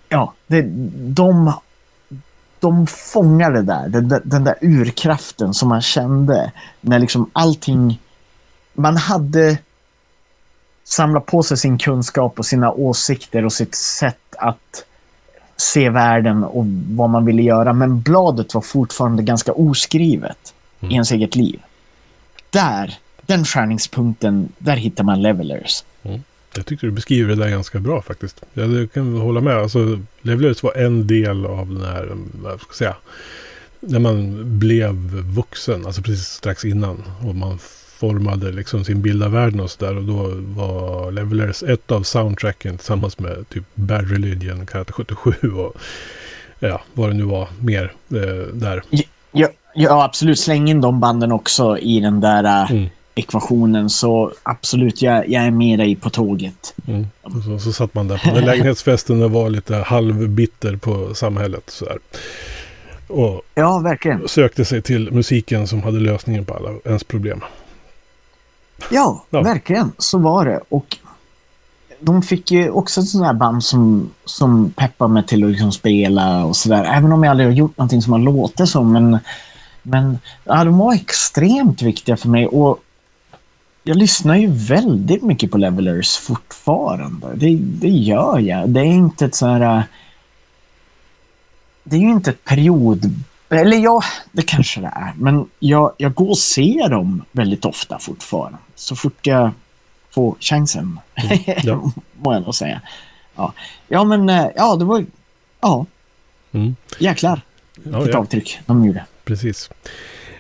ja, det, de, de fångar det där, den, den där urkraften som man kände när liksom allting, man hade samlat på sig sin kunskap och sina åsikter och sitt sätt att se världen och vad man ville göra. Men bladet var fortfarande ganska oskrivet mm. i ens eget liv. Där, den skärningspunkten, där hittar man levelers. Mm. Jag tyckte du beskriver det där ganska bra faktiskt. Jag kan hålla med. Alltså, Levelers var en del av den här, vad ska jag säga, när man blev vuxen, alltså precis strax innan. Och man formade liksom sin bild av världen och sådär. Och då var Levelers ett av soundtracken tillsammans med typ Bad Religion, Karate 77 och ja, vad det nu var mer eh, där. Ja, ja, absolut. Släng in de banden också i den där uh, mm ekvationen så absolut, jag, jag är med dig på tåget. Mm. Så, så satt man där på den lägenhetsfesten och var lite halvbitter på samhället. Så där. Och ja, verkligen. sökte sig till musiken som hade lösningen på alla ens problem. Ja, ja. verkligen. Så var det. Och de fick ju också ett sånt här band som, som peppar mig till att liksom spela och sådär. Även om jag aldrig har gjort någonting som har låtit så. Men, men ja, de var extremt viktiga för mig. Och jag lyssnar ju väldigt mycket på Levelers fortfarande. Det, det gör jag. Det är inte ett så här... Det är ju inte ett period... Eller ja, det kanske det är. Men jag, jag går och ser dem väldigt ofta fortfarande. Så fort jag får chansen. Mm, ja. Må jag nog säga. Ja, ja men eh, ja, det var... Ja. Mm. Jäklar. Ja, Vilket ja. avtryck de gjorde. Precis.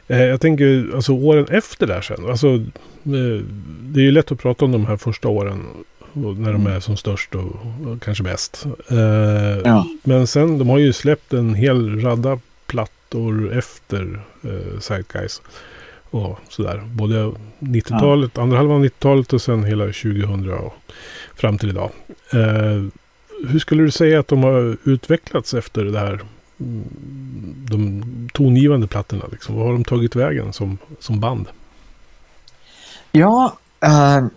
Eh, jag tänker alltså åren efter där sen. Alltså, eh, det är ju lätt att prata om de här första åren. När de är som störst och, och kanske bäst. Eh, ja. Men sen, de har ju släppt en hel radda plattor efter eh, Zeitgeist. Och sådär. Både 90-talet, ja. andra halvan av 90-talet och sen hela 2000 och fram till idag. Eh, hur skulle du säga att de har utvecklats efter det här de tongivande plattorna? Liksom? Vad har de tagit vägen som, som band? Ja, uh,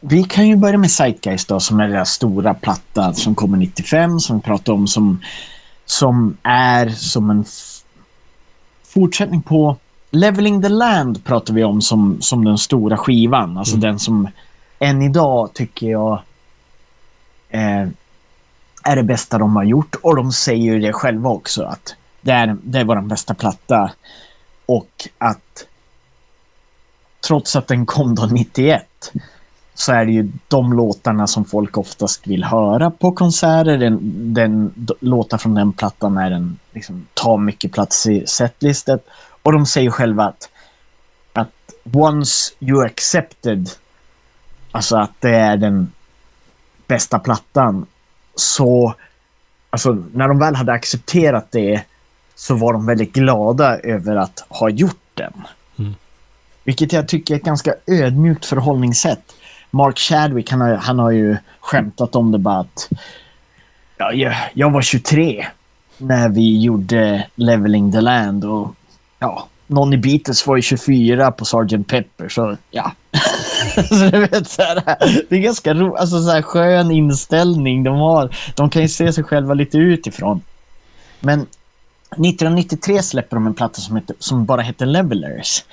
vi kan ju börja med Zeitgeist då, som är den stora platta som kommer 95, som vi pratade om, som, som är som en fortsättning på Leveling the Land pratar vi om som, som den stora skivan. Alltså mm. den som än idag tycker jag eh, är det bästa de har gjort. Och de säger ju det själva också att det är, det är vår bästa platta. Och att trots att den kom då 91 så är det ju de låtarna som folk oftast vill höra på konserter. Den, den låtar från den plattan är den liksom, tar mycket plats i setlistet. Och de säger själva att, att once you accepted, alltså att det är den bästa plattan, så alltså, när de väl hade accepterat det så var de väldigt glada över att ha gjort den. Mm. Vilket jag tycker är ett ganska ödmjukt förhållningssätt. Mark Chadwick, han har, han har ju skämtat om det bara att ja, jag, jag var 23 när vi gjorde Leveling the Land och ja, någon i Beatles var ju 24 på Sgt. Pepper, så ja. så du vet, så här, det är ganska ro, alltså, så här, skön inställning de har. De kan ju se sig själva lite utifrån. Men 1993 släpper de en platta som, heter, som bara heter Levelers.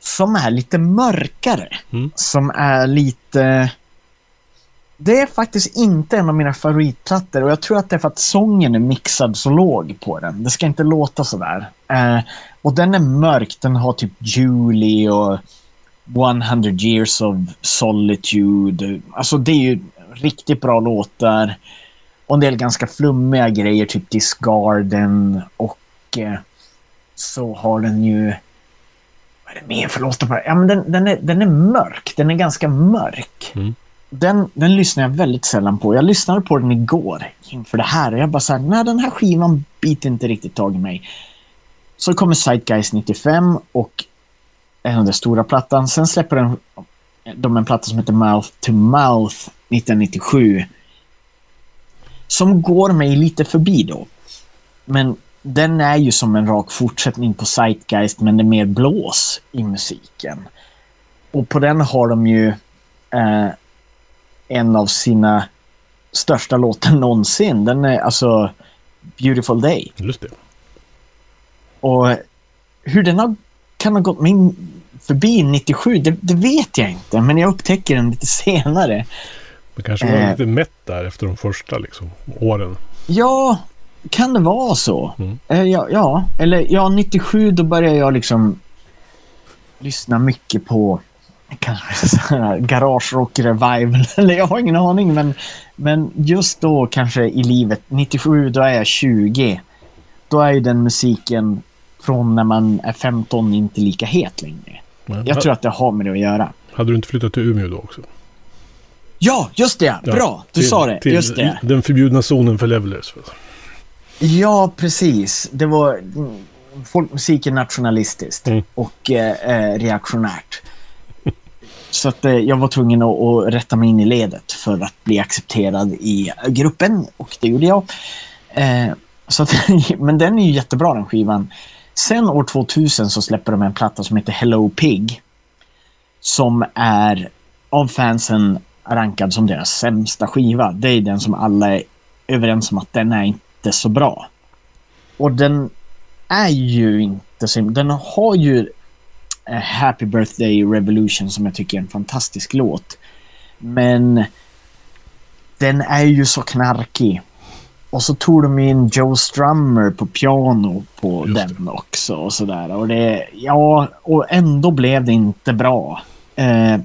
Som är lite mörkare. Mm. Som är lite... Det är faktiskt inte en av mina favoritplattor och jag tror att det är för att sången är mixad så låg på den. Det ska inte låta sådär. Eh, och den är mörk. Den har typ Julie och 100 years of solitude. Alltså det är ju riktigt bra låtar. Och en del ganska flummiga grejer, typ Disgarden och eh, så har den ju... Vad är det mer för låtar? Ja, men den, den, är, den är mörk. Den är ganska mörk. Mm. Den, den lyssnar jag väldigt sällan på. Jag lyssnade på den igår inför det här och jag bara såhär, nej den här skivan biter inte riktigt tag i mig. Så kommer Zeitgeist 95 och är den stora plattan. Sen släpper den, de en platta som heter Mouth to Mouth 1997. Som går mig lite förbi då. Men den är ju som en rak fortsättning på Zeitgeist men det är mer blås i musiken. Och på den har de ju eh, en av sina största låtar någonsin. Den är alltså Beautiful Day. Just det. Och hur den har, kan ha gått mig förbi 97, det, det, vet jag inte. Men jag upptäcker den lite senare. Det kanske var eh, lite mätt där efter de första liksom, åren. Ja, kan det vara så? Mm. Eh, ja, ja, eller ja, 97 då började jag liksom lyssna mycket på kanske garage rock revival. Eller jag har ingen aning, men, men just då kanske i livet, 97, då är jag 20. Då är ju den musiken från när man är 15 inte lika het längre. Men, jag tror att det har med det att göra. Hade du inte flyttat till Umeå då också? Ja, just det. Bra, du till, sa det. Till just det. Den förbjudna zonen för levelers. Ja, precis. Det var folkmusiken nationalistiskt mm. och eh, eh, reaktionärt. Så att eh, jag var tvungen att, att, rätta mig in i ledet för att bli accepterad i gruppen och det gjorde jag. Eh, så att, men den är ju jättebra den skivan. Sen år 2000 så släpper de en platta som heter Hello Pig. Som är av fansen rankad som deras sämsta skiva. Det är den som alla är överens om att den är inte så bra. Och den är ju inte så... Den har ju eh, Happy Birthday Revolution som jag tycker är en fantastisk låt. Men den är ju så knarkig. Och så tog de in Joe Strummer på piano på den också och sådär. Och det, ja, och ändå blev det inte bra. Eh,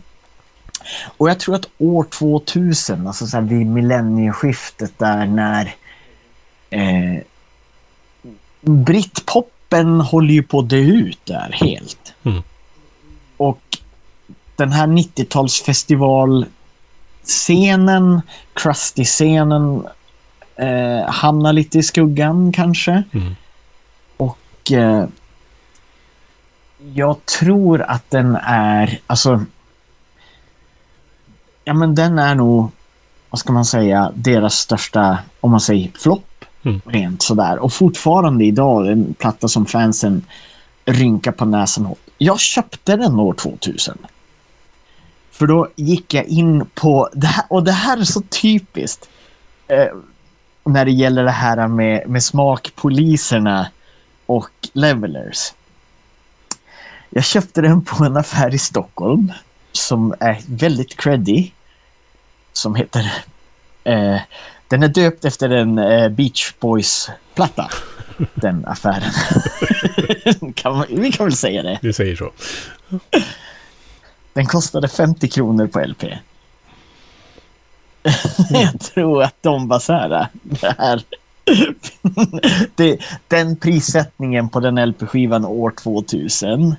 och jag tror att år 2000, alltså så vid millennieskiftet där när eh, Britpoppen håller ju på att dö ut där helt. Mm. Och den här 90-talsfestivalscenen, Krusty-scenen eh, hamnar lite i skuggan kanske. Mm. Och eh, jag tror att den är, alltså ja men den är nog, vad ska man säga, deras största, om man säger flopp. Mm. Rent sådär. Och fortfarande idag en platta som fansen rynkar på näsan åt. Jag köpte den år 2000. För då gick jag in på, det här, och det här är så typiskt. Eh, när det gäller det här med, med smakpoliserna och levelers. Jag köpte den på en affär i Stockholm som är väldigt creddy. Som heter... Eh, den är döpt efter en eh, Beach Boys-platta. Den affären. kan man, vi kan väl säga det. Vi säger så. Den kostade 50 kronor på LP. jag tror att de var så här. Det här det, den prissättningen på den LP-skivan år 2000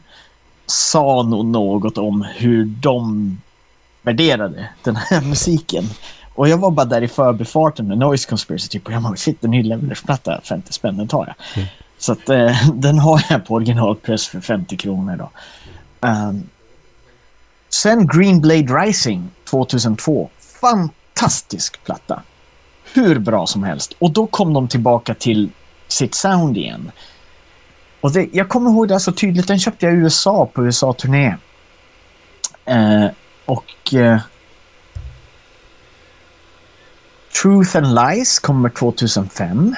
sa nog något om hur de värderade den här musiken. Och jag var bara där i förbifarten med Noise Conspiracy typ och jag bara shit en ny Levelers-platta, 50 spänn, den tar jag. Mm. Så att eh, den har jag på originalpress för 50 kronor då. Um, sen Green Blade Rising 2002. Fantastisk platta. Hur bra som helst. Och då kom de tillbaka till sitt sound igen. Och det, jag kommer ihåg det så tydligt. Den köpte jag i USA på USA-turné. Eh, och eh, Truth and Lies kommer 2005.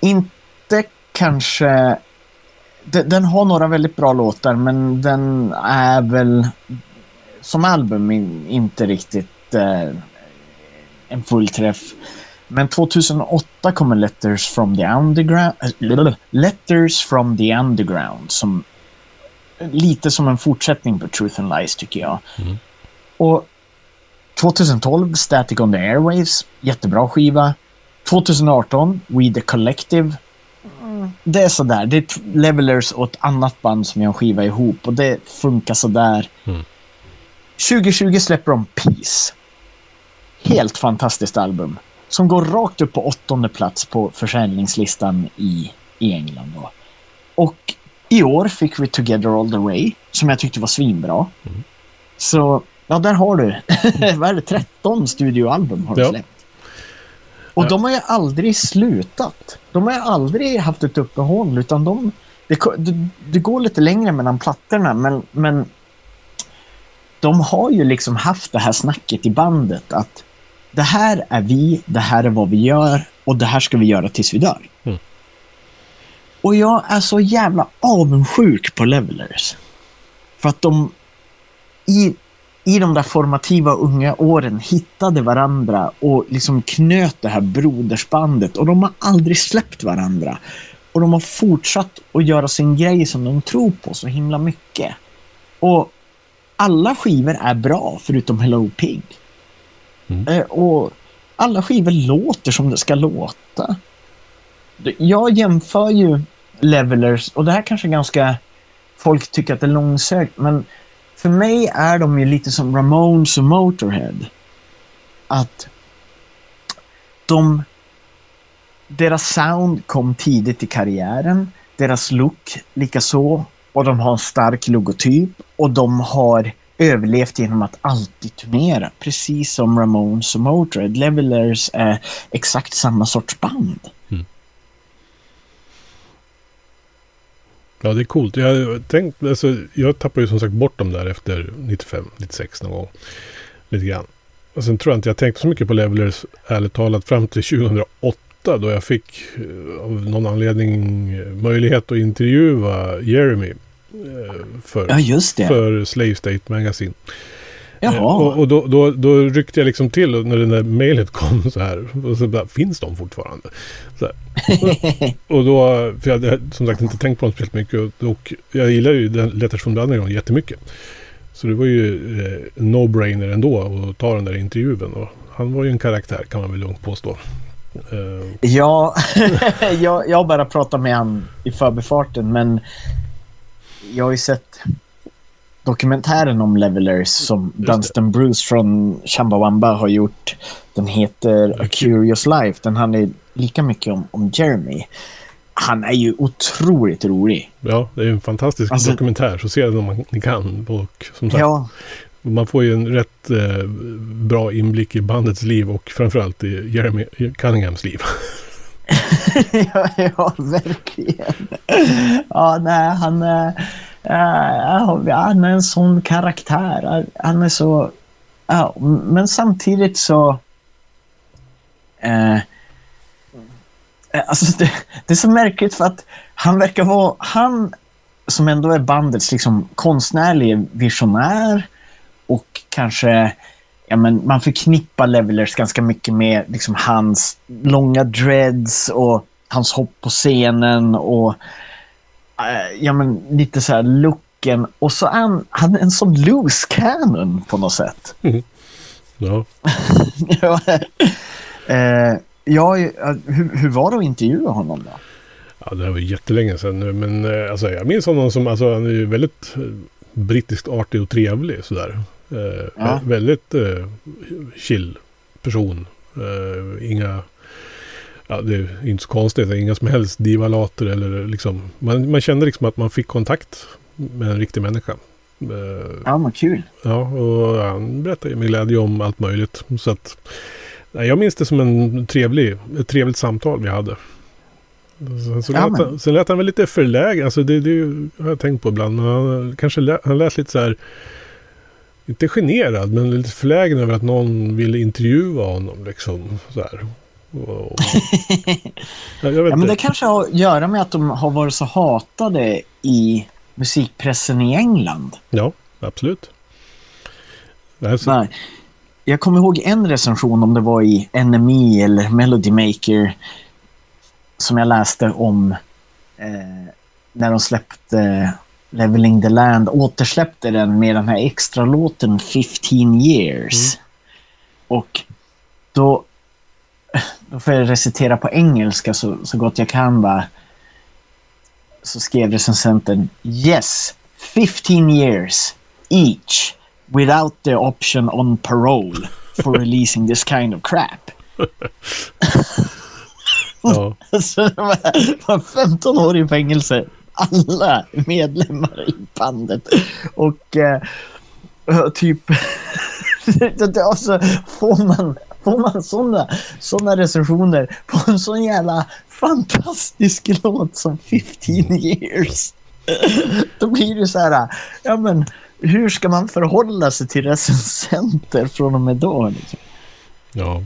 Inte kanske... Den, den har några väldigt bra låtar men den är väl som album in, inte riktigt eh, en fullträff. Men 2008 kommer Letters from the Underground, äh, Letters from the Underground som lite som en fortsättning på Truth and Lies tycker jag. Mm. Och 2012 Static on the Airwaves, jättebra skiva. 2018 We the Collective. Mm. Det är sådär, det är Levelers och ett annat band som gör en skiva ihop och det funkar sådär. Mm. 2020 släpper de Peace. Helt fantastiskt album som går rakt upp på åttonde plats på försäljningslistan i, i England. Då. Och i år fick vi Together All The Way, som jag tyckte var svinbra. Mm. Så, ja, där har du. Vad är det? 13 studioalbum har du släppt. Och ja. de har ju aldrig slutat. De har ju aldrig haft ett uppehåll, utan de... Det, det, det går lite längre mellan plattorna, men, men de har ju liksom haft det här snacket i bandet att det här är vi, det här är vad vi gör och det här ska vi göra tills vi dör. Mm. Och jag är så jävla avundsjuk på Levelers. För att de i, i de där formativa unga åren hittade varandra och liksom knöt det här brodersbandet och de har aldrig släppt varandra. Och de har fortsatt att göra sin grej som de tror på så himla mycket. Och alla skivor är bra förutom Hello Pig. Mm. Eh, och alla skivor låter som det ska låta. Jag jämför ju Levelers, och det här kanske ganska... Folk tycker att det är långsökt, men för mig är de ju lite som Ramones och Motorhead. Att de... Deras sound kom tidigt i karriären. Deras look likaså. Och de har en stark logotyp. Och de har överlevt genom att alltid turnera. Precis som Ramones och Motörhead. Levelers är exakt samma sorts band. Mm. Ja, det är coolt. Jag, tänkt, alltså, jag tappade ju som sagt bort dem där efter 95, 96 någon gång. Lite grann. Och sen tror jag inte jag tänkte så mycket på Levelers, ärligt talat, fram till 2008 då jag fick eh, av någon anledning möjlighet att intervjua Jeremy För, ja, för Slave State Magazine. Jaha. Och, och då, då, då ryckte jag liksom till när det där mejlet kom så här. Och så bara, finns de fortfarande? Här. och då, för jag hade som sagt inte tänkt på dem speciellt mycket. Och, och jag gillar ju Letters from the Underground jättemycket. Så det var ju eh, no-brainer ändå att ta den där intervjun. Och han var ju en karaktär kan man väl lugnt påstå. Uh. Ja, jag, jag bara pratat med han i förbifarten men jag har ju sett dokumentären om Levelers som Dunstan Bruce från Chumbawamba har gjort. Den heter A Curious Life. Den handlar lika mycket om, om Jeremy. Han är ju otroligt rolig. Ja, det är en fantastisk alltså, dokumentär. Så se den om man, ni kan. Och som sagt, ja. Man får ju en rätt eh, bra inblick i bandets liv och framförallt i Jeremy Cunninghams liv. ja, ja, verkligen. Ja, nej, han, Uh, han är en sån karaktär. Han är så... Uh, men samtidigt så... Uh, alltså det, det, är så märkligt för att han verkar vara... Han som ändå är bandets liksom konstnärlig visionär och kanske ja, men man förknippar Levelers ganska mycket med liksom, hans långa dreads och hans hopp på scenen och ja, men, lite så här looken. Och så han, han är en sån loose cannon på något sätt. Mm. Ja. ja, äh, ja hur, hur var det att intervjua honom då? Ja, det var jättelänge sedan nu, men äh, alltså, jag minns honom som, alltså, han är ju väldigt brittiskt artig och trevlig sådär. Eh, ja. Väldigt eh, chill person. Eh, inga, ja det är inte så konstigt, inga som helst divalater eller liksom. Man, man kände liksom att man fick kontakt med en riktig människa. Eh, ja, vad kul. Ja, och han berättade med glädje om allt möjligt. Så att, jag minns det som en trevlig, ett trevligt samtal vi hade. Sen, så ja, lät, han, sen lät han väl lite förlägen, alltså det, det har jag tänkt på ibland. Men han, kanske lät, han lät lite så här inte generad, men lite förlägen över att någon ville intervjua honom. Liksom, så här. Och, ja, ja, men det kanske har att göra med att de har varit så hatade i musikpressen i England. Ja, absolut. Alltså. Nej. Jag kommer ihåg en recension om det var i NME eller Melody Maker som jag läste om eh, när de släppte Leveling the Land återsläppte den med den här extra låten 15 years. Mm. Och då, då får jag recitera på engelska så, så gott jag kan bara. Så skrev recensenten Yes, 15 years each without the option on parole for releasing this kind of crap. ja. så det var 15 år i fängelse alla medlemmar i bandet. Och eh, typ... alltså, får man, får man såna, såna recensioner på en sån jävla fantastisk låt som 15 years. Då blir det så här, ja men hur ska man förhålla sig till recensenter från och med då? Liksom? Ja.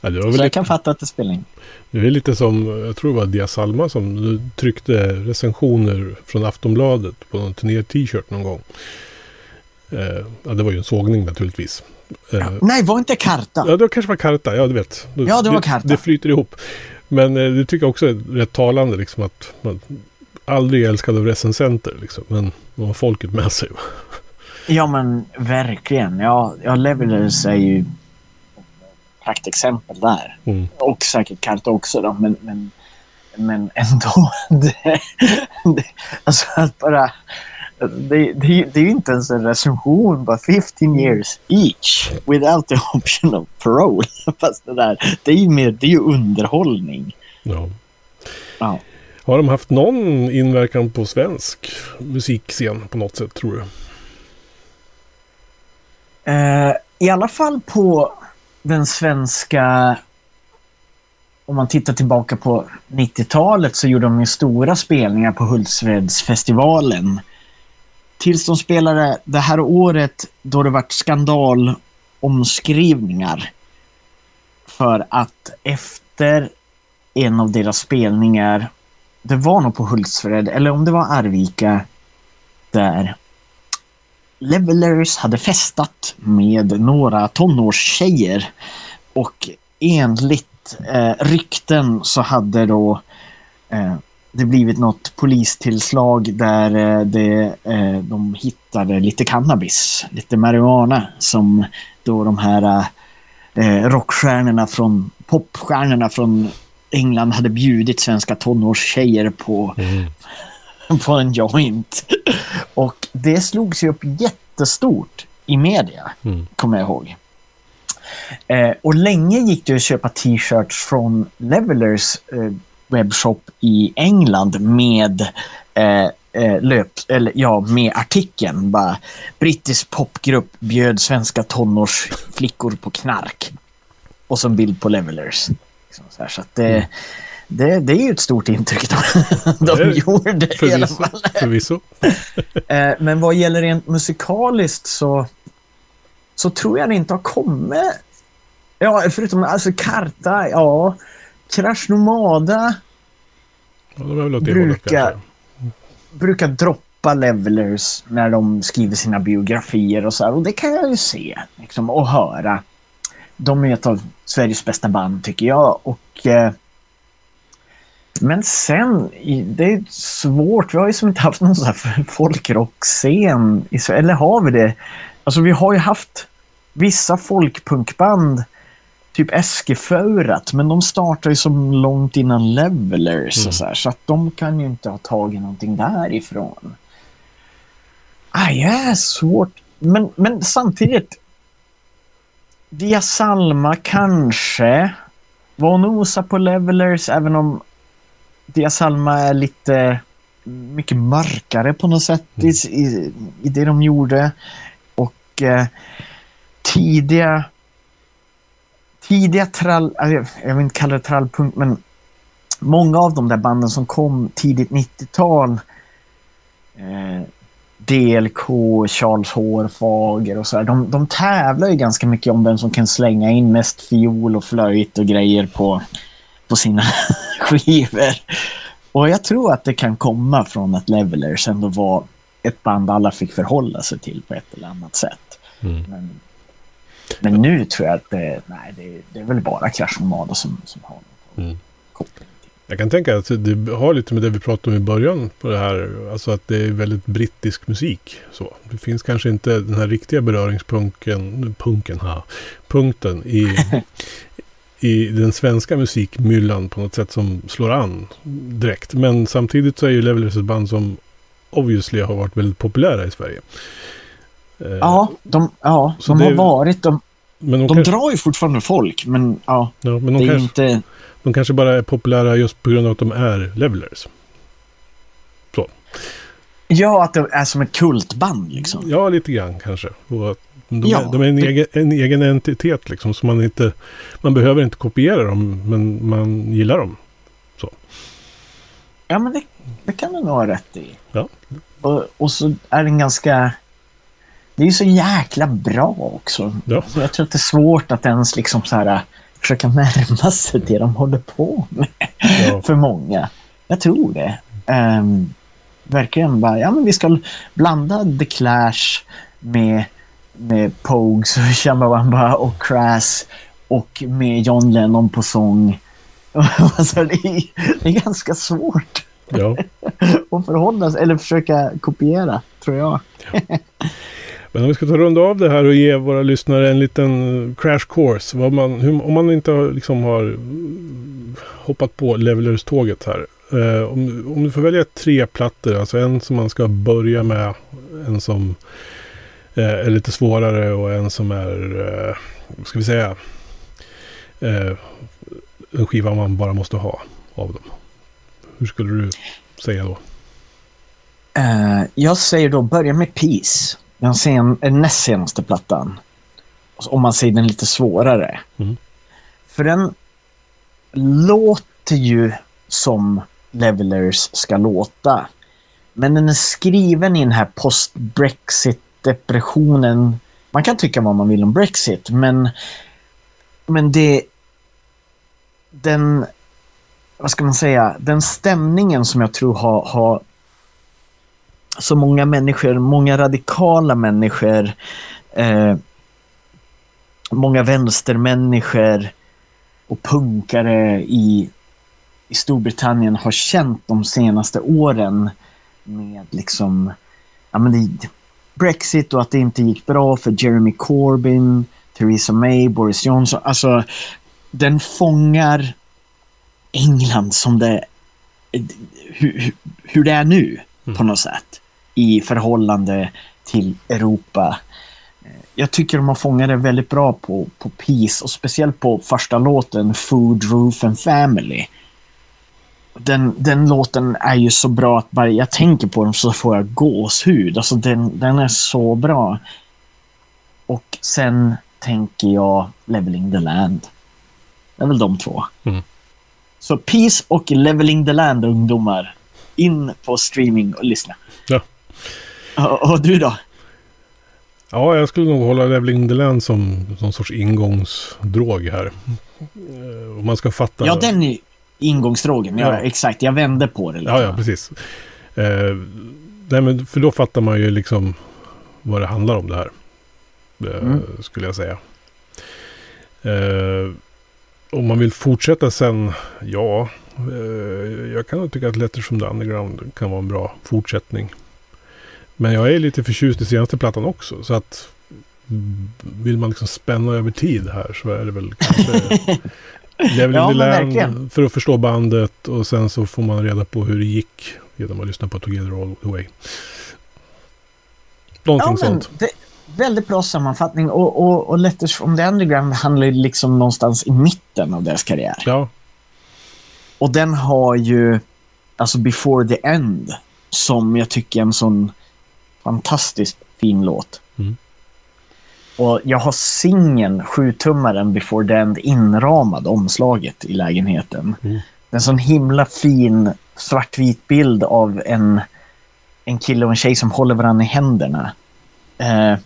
ja det var väl så jag kan fatta att det spelar in. Det är lite som, jag tror det var Dia Salma som tryckte recensioner från Aftonbladet på någon turné-t-shirt någon gång. Eh, ja, det var ju en sågning naturligtvis. Eh, nej, var inte Karta? Ja, det kanske var Karta, ja du vet. Ja, det var Karta. Det, det flyter ihop. Men eh, det tycker jag också är rätt talande liksom att man aldrig är älskad av recensenter liksom. Men man har folket med sig. Ja, men verkligen. Ja, ja Levelers är ju praktexempel där. Mm. Och säkert Karta också då, men, men, men ändå. Det, det, alltså att bara... Det, det, det är ju inte ens en recension, bara 15 years each without the option of parole. Fast det där, det är ju mer, det är ju underhållning. Ja. ja. Har de haft någon inverkan på svensk musikscen på något sätt, tror du? Uh, I alla fall på den svenska... Om man tittar tillbaka på 90-talet så gjorde de ju stora spelningar på Hultsfredsfestivalen. Tills de spelade det här året då det varit skandalomskrivningar. För att efter en av deras spelningar, det var nog på Hultsfred, eller om det var Arvika, där Levelers hade festat med några tonårstjejer och enligt eh, rykten så hade då eh, det blivit något polistillslag där eh, det, eh, de hittade lite cannabis, lite marijuana som då de här eh, rockstjärnorna från popstjärnorna från England hade bjudit svenska tonårstjejer på, mm. på en joint. Och det slogs ju upp jättestort i media, mm. kommer jag ihåg. Eh, och länge gick det att köpa t-shirts från Levelers eh, webbshop i England med eh, eh, löp, eller ja, med artikeln. Bara, brittisk popgrupp bjöd svenska tonårsflickor på knark. Och så en bild på Levelers. Liksom så, här, så att det, mm. det, det är ju ett stort intryck de, de gjorde förvisso, i alla fall. Förvisso. eh, men vad gäller rent musikaliskt så, så tror jag det inte har kommit. Ja, förutom alltså Karta, ja. Crash Nomada ja, brukar, brukar droppa levelers när de skriver sina biografier och så här. Och det kan jag ju se liksom, och höra. De är ett av Sveriges bästa band tycker jag. Och, eh, men sen, det är svårt. Vi har ju som inte haft någon sån här folkrockscen i Sverige. Eller har vi det? Alltså vi har ju haft vissa folkpunkband typ Eskeförat, men de startar ju som långt innan Levelers mm. så här, så att de kan ju inte ha tagit någonting därifrån. Det är svårt. Men, men samtidigt, Dia Salma kanske var och nosa på Levelers, även om Dia Salma är lite mycket mörkare på något sätt mm. i, i, i, det de gjorde. Och eh, tidiga tidiga trall, alltså, jag vill inte kalla det trallpunk, men många av de där banden som kom tidigt 90-tal eh, DLK, Charles Hårfager och så här, de, de tävlar ju ganska mycket om vem som kan slänga in mest fiol och flöjt och grejer på, på sina skivor. Och jag tror att det kan komma från att Levelers ändå var ett band alla fick förhålla sig till på ett eller annat sätt. Mm. Men men nu tror jag att det, nej, det, det är väl bara Crash Nomada som, som har mm. koppling. Jag kan tänka att det har lite med det vi pratade om i början på det här. Alltså att det är väldigt brittisk musik. Så. Det finns kanske inte den här riktiga beröringspunkten, punken, ha, punkten i, i den svenska musikmyllan på något sätt som slår an direkt. Men samtidigt så är ju Levelers ett band som obviously har varit väldigt populära i Sverige. Eh, ja, de, ja, de har varit. De, men de, de kanske... drar ju fortfarande folk, men ja. ja men de, det är kanske, inte... de kanske bara är populära just på grund av att de är levelers. Så. Ja, att det är som ett kultband liksom. Ja, lite grann kanske. De, ja, är, de är en, det... egen, en egen entitet liksom. Så man, inte, man behöver inte kopiera dem, men man gillar dem. Så. Ja, men det, det kan du nog ha rätt i. Ja. Och, och så är den ganska det är så jäkla bra också. Ja. Så jag tror att det är svårt att ens liksom så här, försöka närma sig det de håller på med. Ja. För många. Jag tror det. Um, verkligen bara, ja men vi ska blanda The Clash med, med Pogues och Chumbawamba och Crass och med John Lennon på sång. alltså, det, är, det är ganska svårt ja. att förhålla sig eller försöka kopiera, tror jag. Ja. Men om vi ska ta runda av det här och ge våra lyssnare en liten eh, crash course. Vad man, hur, om man inte har, liksom har eh, hoppat på Levelers-tåget här. Eh, om, om du får välja tre plattor, alltså en som man ska börja med, en som eh, är lite svårare och en som är, eh, vad ska vi säga, eh, en skiva man bara måste ha av dem. Hur skulle du säga då? Uh, jag säger då börja med Peace den sen, näst senaste plattan. Om man säger den lite svårare. Mm. För den låter ju som Levelers ska låta. Men den är skriven i den här post-Brexit-depressionen. Man kan tycka vad man vill om Brexit, men, men det... Den... Vad ska man säga? Den stämningen som jag tror har, har så många människor, många radikala människor, eh, många vänstermänniskor och punkare i, i Storbritannien har känt de senaste åren med liksom, ja men det, Brexit och att det inte gick bra för Jeremy Corbyn, Theresa May, Boris Johnson. Alltså, den fångar England som det, hur, hur det är nu mm. på något sätt i förhållande till Europa. Jag tycker de har fångat det väldigt bra på, på Peace och speciellt på första låten Food, Roof and Family. Den, den låten är ju så bra att bara jag tänker på den så får jag gåshud. Alltså den, den är så bra. Och sen tänker jag Leveling the Land. Det är väl de två. Mm. Så Peace och Leveling the Land ungdomar. In på streaming och lyssna. Ja. Och, och du då? Ja, jag skulle nog hålla Leveling the Land som någon sorts ingångsdrog här. Om man ska fatta... Ja, den är ingångsdrogen. Ja, ja. exakt. Jag vände på det. Lite. Ja, ja, precis. Eh, nej, men för då fattar man ju liksom vad det handlar om det här. Eh, mm. Skulle jag säga. Eh, om man vill fortsätta sen, ja. Eh, jag kan nog tycka att Letters from the Underground kan vara en bra fortsättning. Men jag är lite förtjust i senaste plattan också. Så att vill man liksom spänna över tid här så är det väl kanske Level ja, in the Land för att förstå bandet och sen så får man reda på hur det gick genom att lyssna på Together All The Way. Någonting ja, sånt. Det, väldigt bra sammanfattning och, och, och Letters from the Underground handlar liksom någonstans i mitten av deras karriär. Ja. Och den har ju, alltså Before the End, som jag tycker är en sån fantastiskt fin låt. Mm. Och jag har singeln, sjutummaren Before the End, inramad omslaget i lägenheten. Mm. En sån himla fin svartvit bild av en, en kille och en tjej som håller varandra i händerna. Eh,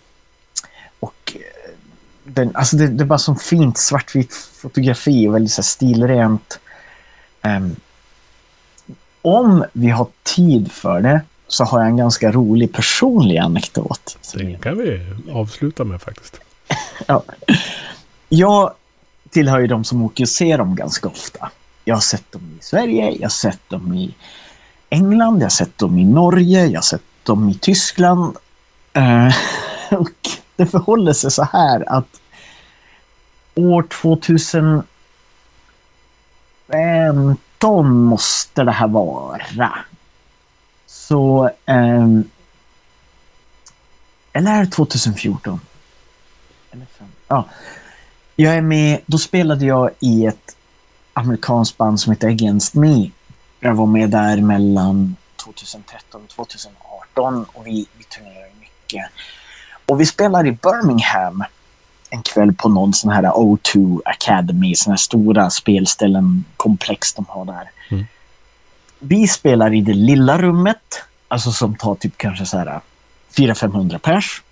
den, alltså det, det är bara som fint svartvitt fotografi och väldigt så stilrent. Um, om vi har tid för det så har jag en ganska rolig personlig anekdot. Den kan vi avsluta med faktiskt. ja. Jag tillhör ju de som åker och ser dem ganska ofta. Jag har sett dem i Sverige, jag har sett dem i England, jag har sett dem i Norge, jag har sett dem i Tyskland. Uh, och det förhåller sig så här att år 2015 måste det här vara. Så... Eh, eller är det 2014? Eller ja. Jag är med, då spelade jag i ett amerikanskt band som heter Against Me. Jag var med där mellan 2013 och 2018 och vi, vi turnerade mycket. Och vi spelade i Birmingham en kväll på någon sån här O2 Academy, såna här stora spelställen, komplex de har där. Mm. Vi spelar i det lilla rummet, alltså som tar typ kanske så här 400-500 pers.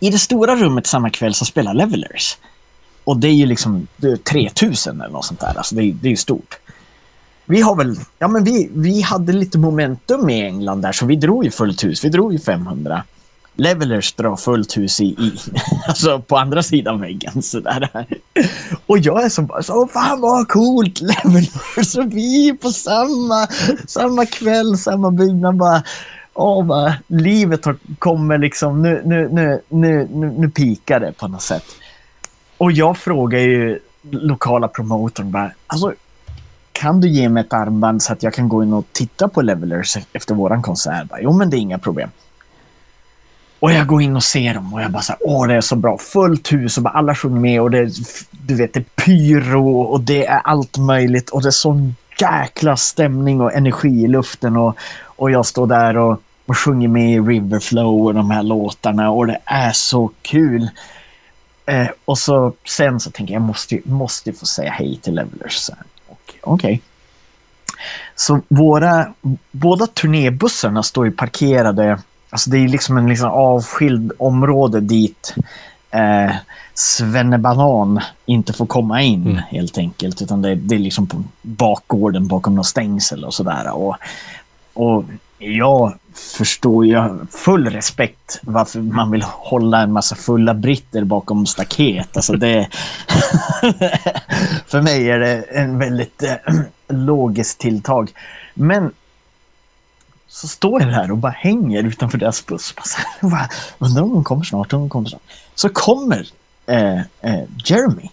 I det stora rummet samma kväll så spelar Levelers. Och det är ju liksom det är 3000 eller något sånt där, alltså det är, det är ju stort. Vi har väl, ja men vi, vi hade lite momentum i England där så vi drog ju fullt hus, vi drog ju 500. Levelers drar fullt hus i, i alltså på andra sidan väggen. Sådär. Och jag är som bara så, fan vad coolt Levelers och vi är på samma, samma kväll, samma byggnad. Bara, åh, bara, livet har, kommer liksom, nu, nu, nu, nu, nu, nu pikar det på något sätt. Och jag frågar ju lokala promotorn bara, alltså kan du ge mig ett armband så att jag kan gå in och titta på Levelers efter våran konsert? Jo, men det är inga problem. Och jag går in och ser dem och jag bara så här, åh det är så bra. Fullt hus och bara alla sjunger med och det, du vet, det är pyro och det är allt möjligt och det är sån jäkla stämning och energi i luften och, och jag står där och, och sjunger med i Riverflow och de här låtarna och det är så kul. Eh, och så sen så tänker jag, jag måste, måste få säga hej till Levelers. Okej. Okay. Så våra, båda turnébussarna står ju parkerade Alltså det är liksom en liksom avskild område dit eh, Svennebanan inte får komma in mm. helt enkelt. Utan det, det, är liksom på bakgården bakom något stängsel och sådär. Och, och jag förstår jag full respekt varför man vill hålla en massa fulla britter bakom staket. Alltså det... för mig är det en väldigt äh, logiskt tilltag. Men så står jag där och bara hänger utanför deras buss. Bara, undrar om de kommer snart, de kommer snart. Så kommer eh, eh, Jeremy.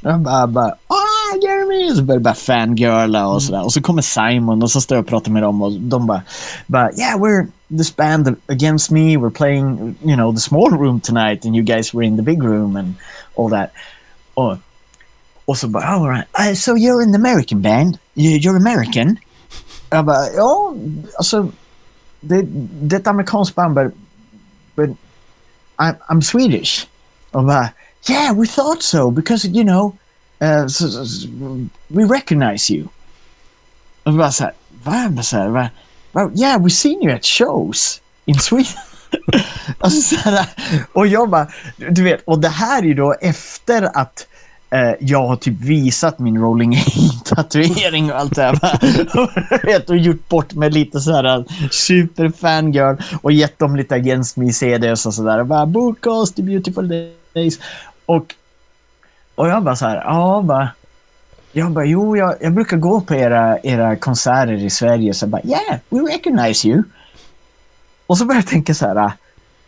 Jag bara, bara ah Jeremy! Så börjar bara fangirla och sådär. Och så kommer Simon och så står jag och pratar med dem och de bara, bara yeah we're this band against me, we're playing you know the small room tonight and you guys were in the big room and all that. Och, och så bara, all right, uh, so you're the American band? You're American? Jag bara, ja, alltså det, det är ett amerikanskt band but, but I'm, I'm Swedish. Och bara, yeah, we thought so because you know, uh, so, so, we recognize you. Och bara så här, va? Så här, va? Yeah, we've seen you at shows in Sweden. alltså, så här, och jag bara, du vet, och det här är ju då efter att eh, jag har typ visat min Rolling Aid-tatuering och allt det här. och gjort bort mig lite så här eh, superfangirl och gett dem lite Against Me CDs och sådär. Bara Bookcast, The Beautiful Days. Och, och jag bara så här, ja bara. Jag bara, jo, jag, jag brukar gå på era, era konserter i Sverige. Så jag bara, yeah, we recognize you. Och så började jag tänka så här,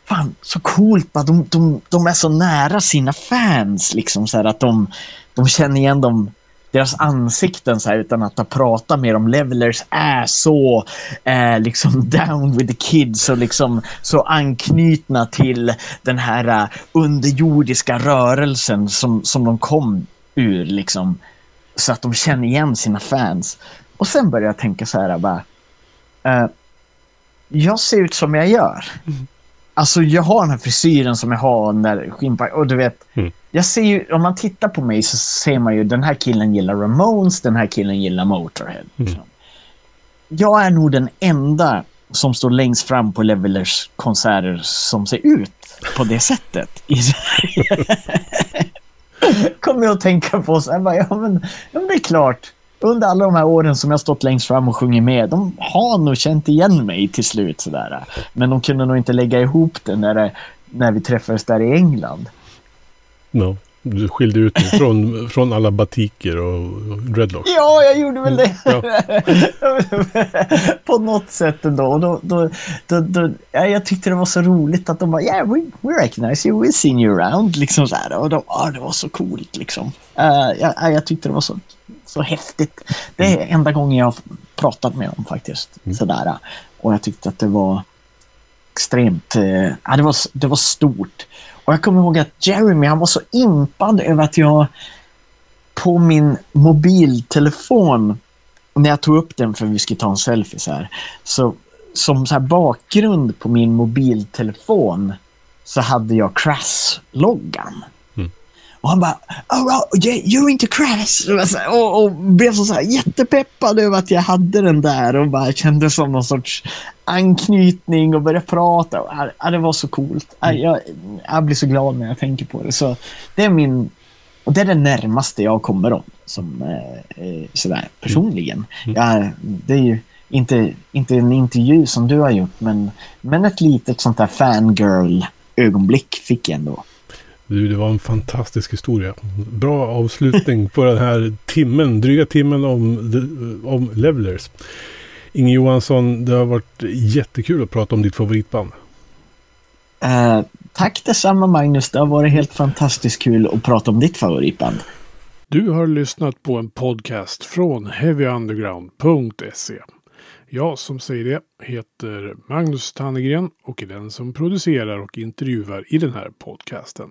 fan så coolt, bara, de, de, de är så nära sina fans liksom så här, att de, de känner igen dem deras ansikten så här, utan att ha pratat med dem. Levelers är så eh, liksom down with the kids och liksom så anknutna till den här uh, underjordiska rörelsen som, som de kom ur liksom. Så att de känner igen sina fans. Och sen börjar jag tänka så här bara. Uh, jag ser ut som jag gör. Mm. Alltså jag har den här frisyren som jag har när skinnpack och du vet. Mm. Jag ser ju, om man tittar på mig så ser man ju den här killen gillar Ramones, den här killen gillar Motorhead. Mm. Liksom. Jag är nog den enda som står längst fram på Levelers konserter som ser ut på det sättet i Sverige. Kommer jag att tänka på så här, bara, ja, men, ja men det är klart under alla de här åren som jag stått längst fram och sjungit med, de har nog känt igen mig till slut sådär. Men de kunde nog inte lägga ihop det när, det, när vi träffades där i England. No. Du skilde ut dig från, från alla batiker och dreadlocks. Ja, jag gjorde väl det. Ja. På något sätt ändå. Då, då, då, då, ja, jag tyckte det var så roligt att de bara yeah, we, we recognize you, we've seen you around. Liksom så här. Och de, ah, det var så coolt liksom. Uh, jag, jag tyckte det var så så häftigt. Det är mm. enda gången jag har pratat med dem faktiskt. Mm. Sådär. Och jag tyckte att det var extremt, eh, ja, det, var, det var stort. Och jag kommer ihåg att Jeremy, han var så impad över att jag på min mobiltelefon, när jag tog upp den för att vi skulle ta en selfie så här, så som så här bakgrund på min mobiltelefon så hade jag Crash-loggan. Och han bara, oh, you're into crash. Och, och, blev så, så här jättepeppad över att jag hade den där och bara kände som någon sorts anknytning och började prata. Och, ja, det var så coolt. Jag, jag blir så glad när jag tänker på det. Så det är min, och det är det närmaste jag kommer dem som eh, eh sådär personligen. Mm. Ja, det är ju inte, inte en intervju som du har gjort men, men ett litet sånt där fangirl ögonblick fick jag ändå. Du, det var en fantastisk historia. Bra avslutning på den här timmen, dryga timmen om, om Levelers. Inge Johansson, det har varit jättekul att prata om ditt favoritband. Uh, tack detsamma Magnus, det har varit helt fantastiskt kul att prata om ditt favoritband. Du har lyssnat på en podcast från heavyunderground.se. Jag som säger det heter Magnus Tannegren och är den som producerar och intervjuar i den här podcasten.